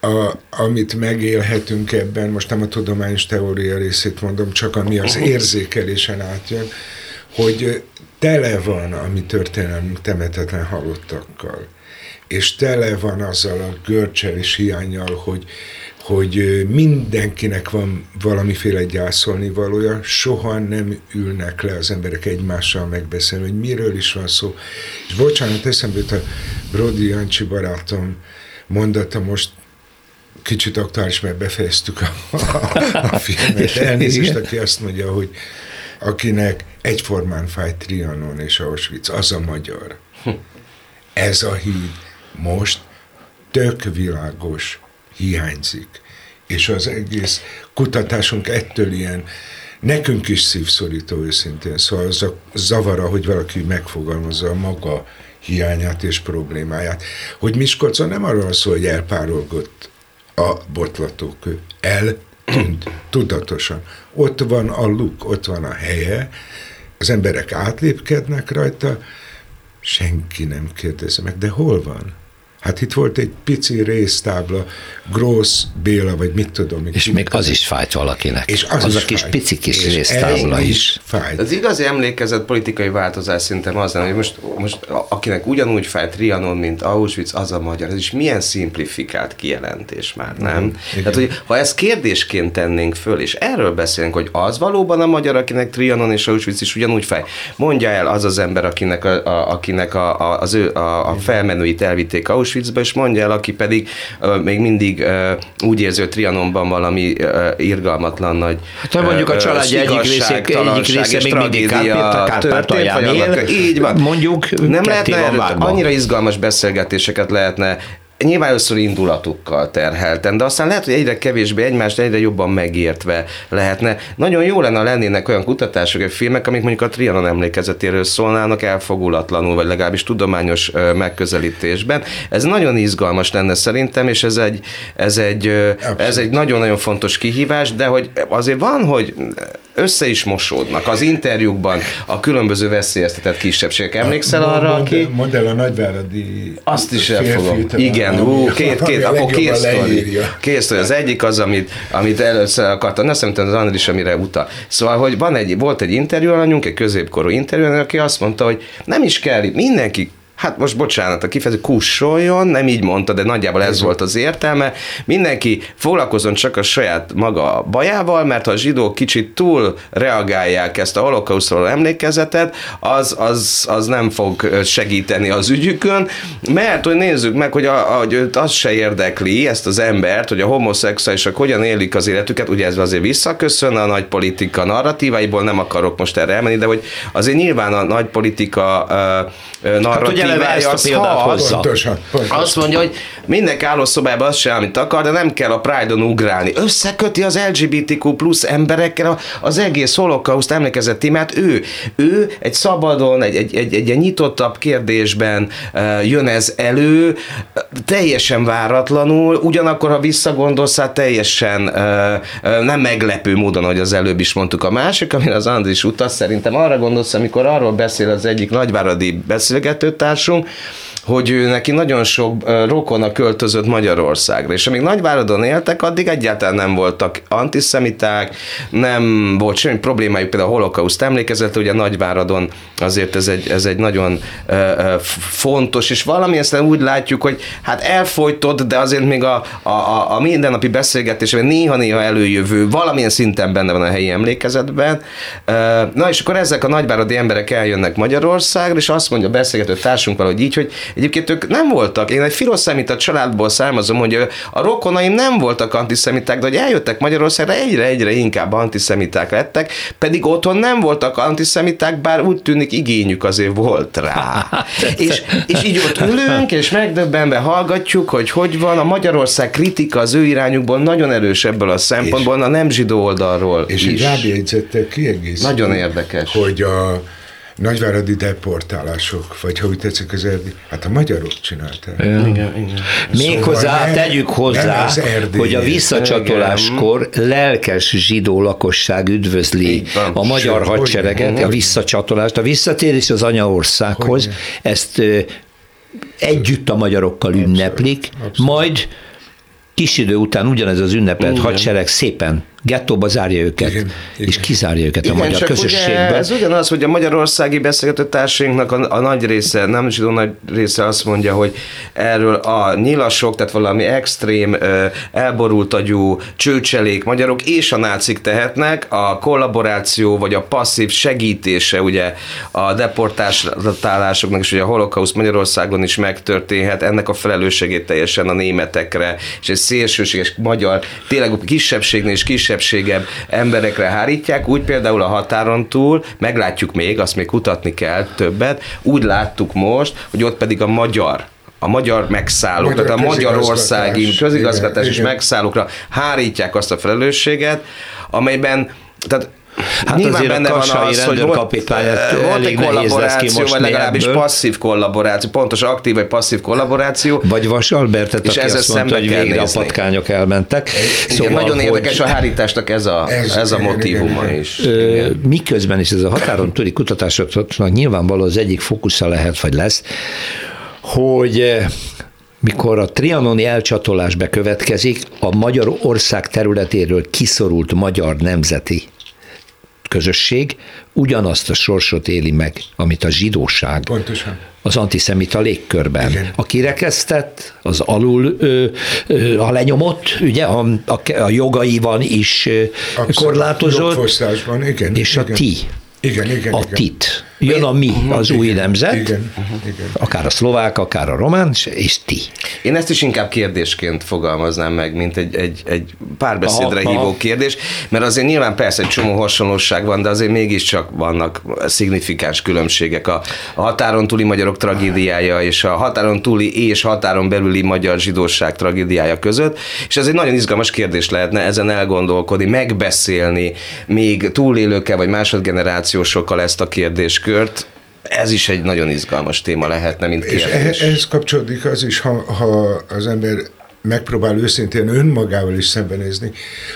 a, amit megélhetünk ebben, most nem a tudományos teória részét mondom, csak ami az érzékelésen átjön, hogy tele van a mi történelmünk temetetlen halottakkal, és tele van azzal a görcsel és hiányjal, hogy, hogy mindenkinek van valamiféle gyászolni valója, soha nem ülnek le az emberek egymással megbeszélni, hogy miről is van szó. És bocsánat, eszembe jut a Brody Jancsi barátom mondata most, kicsit aktuális, mert befejeztük a, a, a filmet. Elnézést, aki azt mondja, hogy akinek egyformán fáj Trianon és Auschwitz, az a magyar. Ez a híd most tök világos hiányzik. És az egész kutatásunk ettől ilyen, nekünk is szívszorító őszintén, szóval az a zavara, hogy valaki megfogalmazza a maga hiányát és problémáját. Hogy Miskolcon nem arról szól, hogy elpárolgott a botlatókő. Eltűnt, tudatosan. Ott van a luk, ott van a helye, az emberek átlépkednek rajta, senki nem kérdezi meg, de hol van? Hát itt volt egy pici résztábla, Gross Béla, vagy mit tudom. És még az is fájt valakinek. És az, az a kis fájt. pici kis és résztábla is. is fájt. Az igazi emlékezett politikai változás szerintem az hogy most, most akinek ugyanúgy fájt Trianon, mint Auschwitz, az a magyar. Ez is milyen szimplifikált kijelentés már, nem? Igen. Tehát, hogy ha ezt kérdésként tennénk föl, és erről beszélünk, hogy az valóban a magyar, akinek Trianon és Auschwitz is ugyanúgy fáj. Mondja el az az ember, akinek a, a, akinek a, a, az ő, a, a felmenőit elvitték Auschwitz Auschwitzba, és mondja el, aki pedig uh, még mindig uh, úgy érzi, hogy Trianonban valami uh, irgalmatlan nagy Hát mondjuk a család egyik része, egyik része még mindig Kárpátalján él, így van. Mondjuk nem lehetne, annyira izgalmas beszélgetéseket lehetne nyilván először indulatukkal terhelten, de aztán lehet, hogy egyre kevésbé egymást egyre jobban megértve lehetne. Nagyon jó lenne, lennének olyan kutatások, vagy filmek, amik mondjuk a Trianon emlékezetéről szólnának elfogulatlanul, vagy legalábbis tudományos megközelítésben. Ez nagyon izgalmas lenne szerintem, és ez egy, ez egy, ez egy nagyon-nagyon fontos kihívás, de hogy azért van, hogy össze is mosódnak az interjúkban a különböző veszélyeztetett kisebbségek. Emlékszel a, arra, aki... Mondd el a Nagyváradi Azt is elfogom. Igen, ú, két, két, akkor két sztori. Két sztori. Az egyik az, amit, amit először akartam, azt hiszem, az Andris, amire utal. Szóval, hogy van egy, volt egy interjú alanyunk, egy középkorú interjú, aki azt mondta, hogy nem is kell, mindenki hát most bocsánat, a kifejező kussoljon, nem így mondta, de nagyjából ez volt az értelme. Mindenki foglalkozzon csak a saját maga bajával, mert ha a zsidók kicsit túl reagálják ezt a holokausztról emlékezetet, az, az, az nem fog segíteni az ügyükön, mert hogy nézzük meg, hogy, a, hogy az se érdekli ezt az embert, hogy a homoszexuálisok hogyan élik az életüket, ugye ez azért visszaköszön a nagy politika narratíváiból, nem akarok most erre elmenni, de hogy azért nyilván a nagy politika uh, narratíva hát, eleve ezt a példát hozza. Pontosan, pontosan. Azt mondja, hogy minden állószobában az se, amit akar, de nem kell a Pride-on ugrálni. Összeköti az LGBTQ plusz emberekkel az egész holokauszt emlékezett témát. Ő, ő egy szabadon, egy, egy, egy, egy, nyitottabb kérdésben uh, jön ez elő, teljesen váratlanul, ugyanakkor, ha visszagondolsz, hát teljesen uh, uh, nem meglepő módon, hogy az előbb is mondtuk. A másik, amin az Andris utaz, szerintem arra gondolsz, amikor arról beszél az egyik nagyváradi beszélgetőtárs, acham hogy ő neki nagyon sok rokona költözött Magyarországra, és amíg Nagyváradon éltek, addig egyáltalán nem voltak antiszemiták, nem volt semmi problémájuk, például a holokauszt emlékezett, ugye Nagyváradon azért ez egy, ez egy nagyon fontos, és valami ezt úgy látjuk, hogy hát elfolytott, de azért még a, a, a mindennapi beszélgetésben néha-néha előjövő, valamilyen szinten benne van a helyi emlékezetben. Na és akkor ezek a nagyváradi emberek eljönnek Magyarországra, és azt mondja a beszélgető társunk valahogy így, hogy Egyébként ők nem voltak, én egy filoszemita családból származom, hogy a rokonaim nem voltak antiszemiták, de hogy eljöttek Magyarországra, egyre-egyre inkább antiszemiták lettek, pedig otthon nem voltak antiszemiták, bár úgy tűnik igényük azért volt rá. és, és így ott ülünk, és megdöbbenve hallgatjuk, hogy hogy van, a Magyarország kritika az ő irányukból nagyon erős ebből a szempontból, és, a nem zsidó oldalról És is. egy rábjegyzettel kiegészítő. Nagyon érdekes. Hogy a nagyváradi deportálások, vagy ha úgy tetszik az erdi, hát a magyarok csinálták. Igen, igen. Méghozzá szóval tegyük hozzá, hogy a visszacsatoláskor lelkes zsidó lakosság üdvözli a magyar Sőt, hadsereget, a visszacsatolást, a visszatérés az anyaországhoz, ezt együtt a magyarokkal ünneplik, abszolút. majd kis idő után ugyanez az ünnepelt hadsereg szépen gettóba zárja őket, igen, igen. és kizárja őket igen, a magyar közösségbe. ez ugyanaz, hogy a magyarországi beszélgető társainknak a, a nagy része, nem zsidó nagy része azt mondja, hogy erről a nyilasok, tehát valami extrém, elborult agyú, csőcselék magyarok és a nácik tehetnek, a kollaboráció vagy a passzív segítése ugye a deportálásoknak és ugye a holokauszt Magyarországon is megtörténhet, ennek a felelősségét teljesen a németekre, és egy szélsőséges magyar, tényleg kisebbségnél és kisebb kisebbségebb emberekre hárítják, úgy például a határon túl, meglátjuk még, azt még kutatni kell többet, úgy láttuk most, hogy ott pedig a magyar a magyar megszállók, magyar tehát a magyarországi közigazgatás és megszállókra hárítják azt a felelősséget, amelyben tehát Hát Nyilván azért benne a van az, hogy volt, volt egy kollaboráció, vagy legalábbis ebből. passzív kollaboráció, pontos aktív vagy passzív kollaboráció. Vagy Vas Albertet, és aki azt mondta, hogy végre nézni. a patkányok elmentek. Igen, szóval, nagyon hogy... érdekes a hárításnak ez a, ez, ez a motivuma is. Ö, miközben is ez a határon túli kutatásoknak nyilvánvaló az egyik fókusza lehet, vagy lesz, hogy mikor a trianoni elcsatolás bekövetkezik, a Magyarország területéről kiszorult magyar nemzeti közösség ugyanazt a sorsot éli meg, amit a zsidóság. Pontosan. Az antiszemita légkörben. Igen. A kirekesztett, az alul ö, ö, a lenyomott, ugye, a, a, a jogaiban is Abszolút, korlátozott, igen, és igen. a ti. Igen, igen, a igen. tit jön a mi, mhm. az igen, új nemzet, igen, igen. akár a szlovák, akár a román, és ti. Én ezt is inkább kérdésként fogalmaznám meg, mint egy, egy, egy párbeszédre aha, hívó aha. kérdés, mert azért nyilván persze egy csomó hasonlóság van, de azért mégiscsak vannak szignifikáns különbségek. A, a határon túli magyarok tragédiája és a határon túli és határon belüli magyar zsidóság tragédiája között, és ez egy nagyon izgalmas kérdés lehetne ezen elgondolkodni, megbeszélni még túlélőkkel vagy másodgenerációsokkal ezt a kérdéskört, kört, ez is egy nagyon izgalmas téma lehetne, mint kérdés. És ehhez kapcsolódik az is, ha, ha az ember megpróbál őszintén önmagával is szembenézni,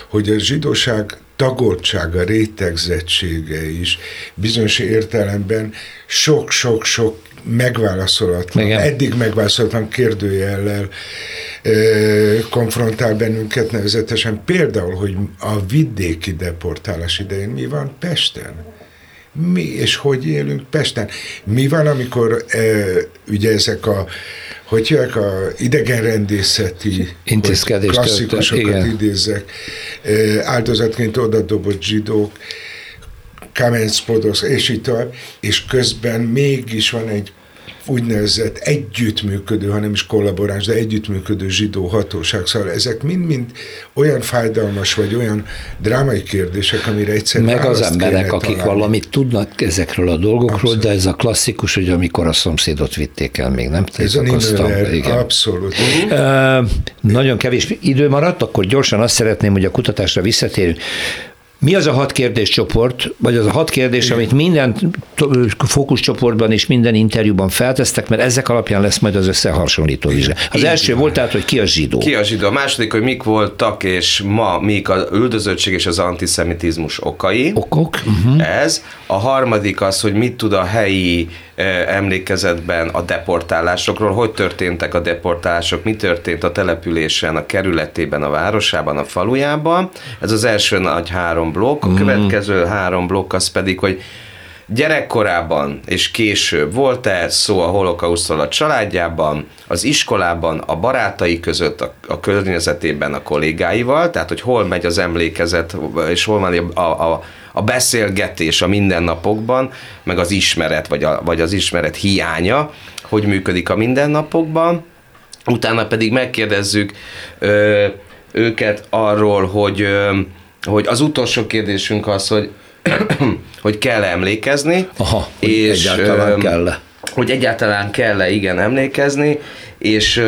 hogy a zsidóság tagoltsága, rétegzettsége is bizonyos értelemben sok-sok-sok megválaszolatlan, Igen. eddig megválaszolatlan kérdőjellel e, konfrontál bennünket nevezetesen. Például, hogy a vidéki deportálás idején mi van Pesten? Mi és hogy élünk Pesten. Mi van, amikor e, ugye ezek a hogy hívják, a idegenrendészeti intézkedés klasszikusokat idézek, e, áldozatként odadobott zsidók, Kamenc Podosz, és így tovább, és közben mégis van egy úgynevezett együttműködő, hanem is kollaboráns, de együttműködő zsidó hatóság. Szóval ezek mind-mind olyan fájdalmas, vagy olyan drámai kérdések, amire egyszerűen Meg az emberek, akik találni. valamit tudnak ezekről a dolgokról, abszolút. de ez a klasszikus, hogy amikor a szomszédot vitték el, még nem Ez Nimmer, igen. abszolút. Uh, nagyon kevés idő maradt, akkor gyorsan azt szeretném, hogy a kutatásra visszatérünk. Mi az a hat kérdéscsoport, vagy az a hat kérdés, Igen. amit minden fókuszcsoportban és minden interjúban feltesztek, mert ezek alapján lesz majd az összehasonlító vizsga. Az Igen. első volt tehát, hogy ki a zsidó. Ki a zsidó. A második, hogy mik voltak és ma mik az üldözöttség és az antiszemitizmus okai. Okok. Uh-huh. Ez. A harmadik az, hogy mit tud a helyi emlékezetben a deportálásokról, hogy történtek a deportálások, mi történt a településen, a kerületében, a városában, a falujában. Ez az első nagy három blokk. A mhm. következő három blokk az pedig, hogy gyerekkorában és később volt-e szó a holokausztról a családjában, az iskolában, a barátai között, a, a környezetében, a kollégáival, tehát hogy hol megy az emlékezet, és hol van a, a, a beszélgetés a mindennapokban, meg az ismeret, vagy, a, vagy az ismeret hiánya, hogy működik a mindennapokban. Utána pedig megkérdezzük ö, őket arról, hogy, ö, hogy az utolsó kérdésünk az, hogy hogy kell emlékezni. Aha, hogy és, egyáltalán kell-e. Hogy egyáltalán kell-e, igen, emlékezni, és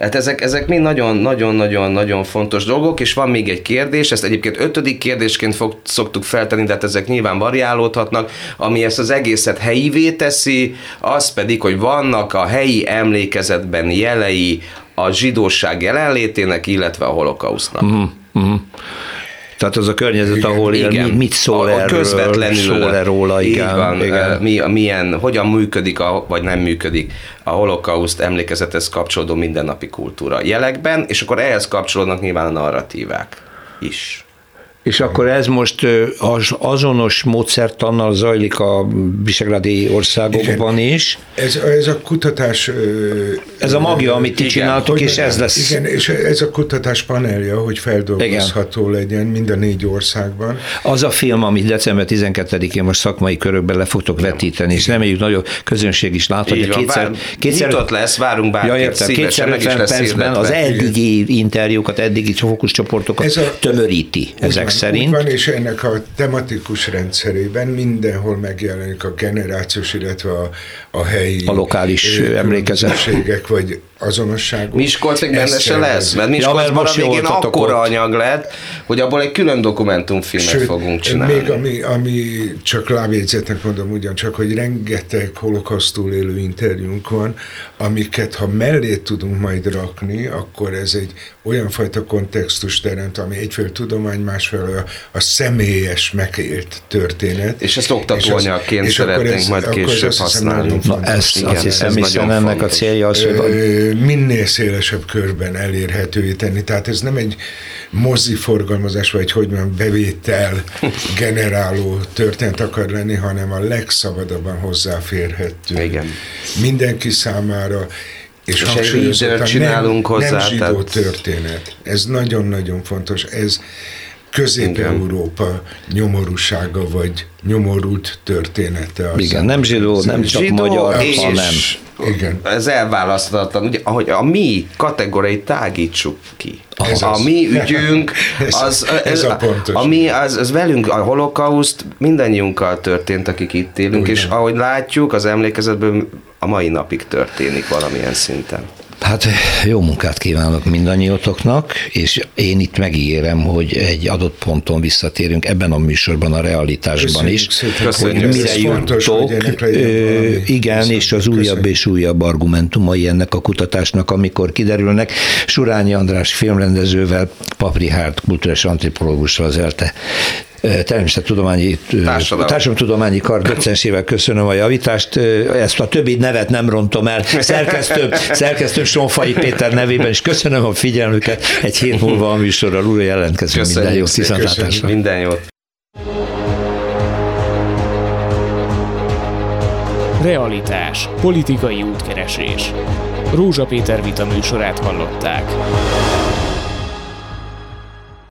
Hát ezek, ezek mind nagyon-nagyon-nagyon-nagyon fontos dolgok, és van még egy kérdés, ezt egyébként ötödik kérdésként fog, szoktuk feltenni, de hát ezek nyilván variálódhatnak, ami ezt az egészet helyivé teszi, az pedig, hogy vannak a helyi emlékezetben jelei a zsidóság jelenlétének, illetve a holokausznak. Uh-huh, uh-huh. Tehát az a környezet, igen, ahol él, igen. mit szól a, erről, közvetlenül szól -e róla, igen. Van, igen. Mi, milyen, hogyan működik, a, vagy nem működik a holokauszt emlékezethez kapcsolódó mindennapi kultúra jelekben, és akkor ehhez kapcsolódnak nyilván a narratívák is. És akkor ez most az azonos módszertannal zajlik a visegrádi országokban igen. is. Ez, ez a kutatás... Ez a magja, amit ti csináltok, és ez lesz... Igen, és ez a kutatás panelja, hogy feldolgozható igen. legyen mind a négy országban. Az a film, amit december 12-én most szakmai körökben le fogtok vetíteni, és reméljük nagyon közönség is láthatja. Kétszer, vár, kétszer, nyitott lesz, várunk bárkit, ja, értem, kétszer meg is lesz percben az eddigi igen. interjúkat, eddigi fókuszcsoportokat ez a, tömöríti ezek van, szerint. van, és ennek a tematikus rendszerében mindenhol megjelenik a generációs, illetve a, a helyi a lokális emlékezetségek, vagy azonosságú. Miskolc még benne se lesz, mert Miskolcban ja, a végén akkora ott. anyag lett, hogy abból egy külön dokumentumfilmet Sőt, fogunk csinálni. Még ami, ami csak lábjegyzetnek mondom ugyancsak, hogy rengeteg holokausztól élő interjúnk van, amiket ha mellé tudunk majd rakni, akkor ez egy olyan fajta kontextus teremt, ami egyfelől tudomány, másfelől a, a személyes megélt történet. És ezt oktatóanyagként szeretnénk ez, majd később használni. Na ezt azt hiszem, hiszen ennek a célja az, hogy... Minél szélesebb körben elérhetővé tenni. Tehát ez nem egy mozi forgalmazás, vagy hogy mondjam, bevétel generáló történet akar lenni, hanem a legszabadabban hozzáférhető. Igen. Mindenki számára, és, és csinálunk nem, hozzá. Nem zsidó tehát... történet. Ez nagyon-nagyon fontos. Ez Közép-Európa nyomorúsága, vagy nyomorult története. Igen, nem zsidó, nem csak zsidó magyar, és hanem... Igen. Ez elválaszthatatlan, ugye, ahogy a mi kategóriai tágítsuk ki. Ez a az. mi ügyünk, az, ez, ez a, pontos. a mi, az, az velünk, a holokauszt mindannyiunkkal történt, akik itt élünk, Ugyan. és ahogy látjuk, az emlékezetből a mai napig történik valamilyen szinten. Hát jó munkát kívánok mindannyiótoknak, és én itt megígérem, hogy egy adott ponton visszatérünk ebben a műsorban, a realitásban Köszönjük is. Köszönjük. Hogy mire jutok, igen, és az újabb Köszönjük. és újabb argumentumai ennek a kutatásnak, amikor kiderülnek. Surányi András filmrendezővel, Papri Hárt kulturális antropológussal az ELTE természettudományi társadalomtudományi kar docensével köszönöm a javítást. Ezt a többi nevet nem rontom el. Szerkesztő, szerkesztő Sonfai Péter nevében is köszönöm a figyelmüket. Egy hét múlva a műsorral újra jelentkezünk. Minden jót, viszontlátásra. Minden jót. Realitás. Politikai útkeresés. Rózsa Péter vita műsorát hallották.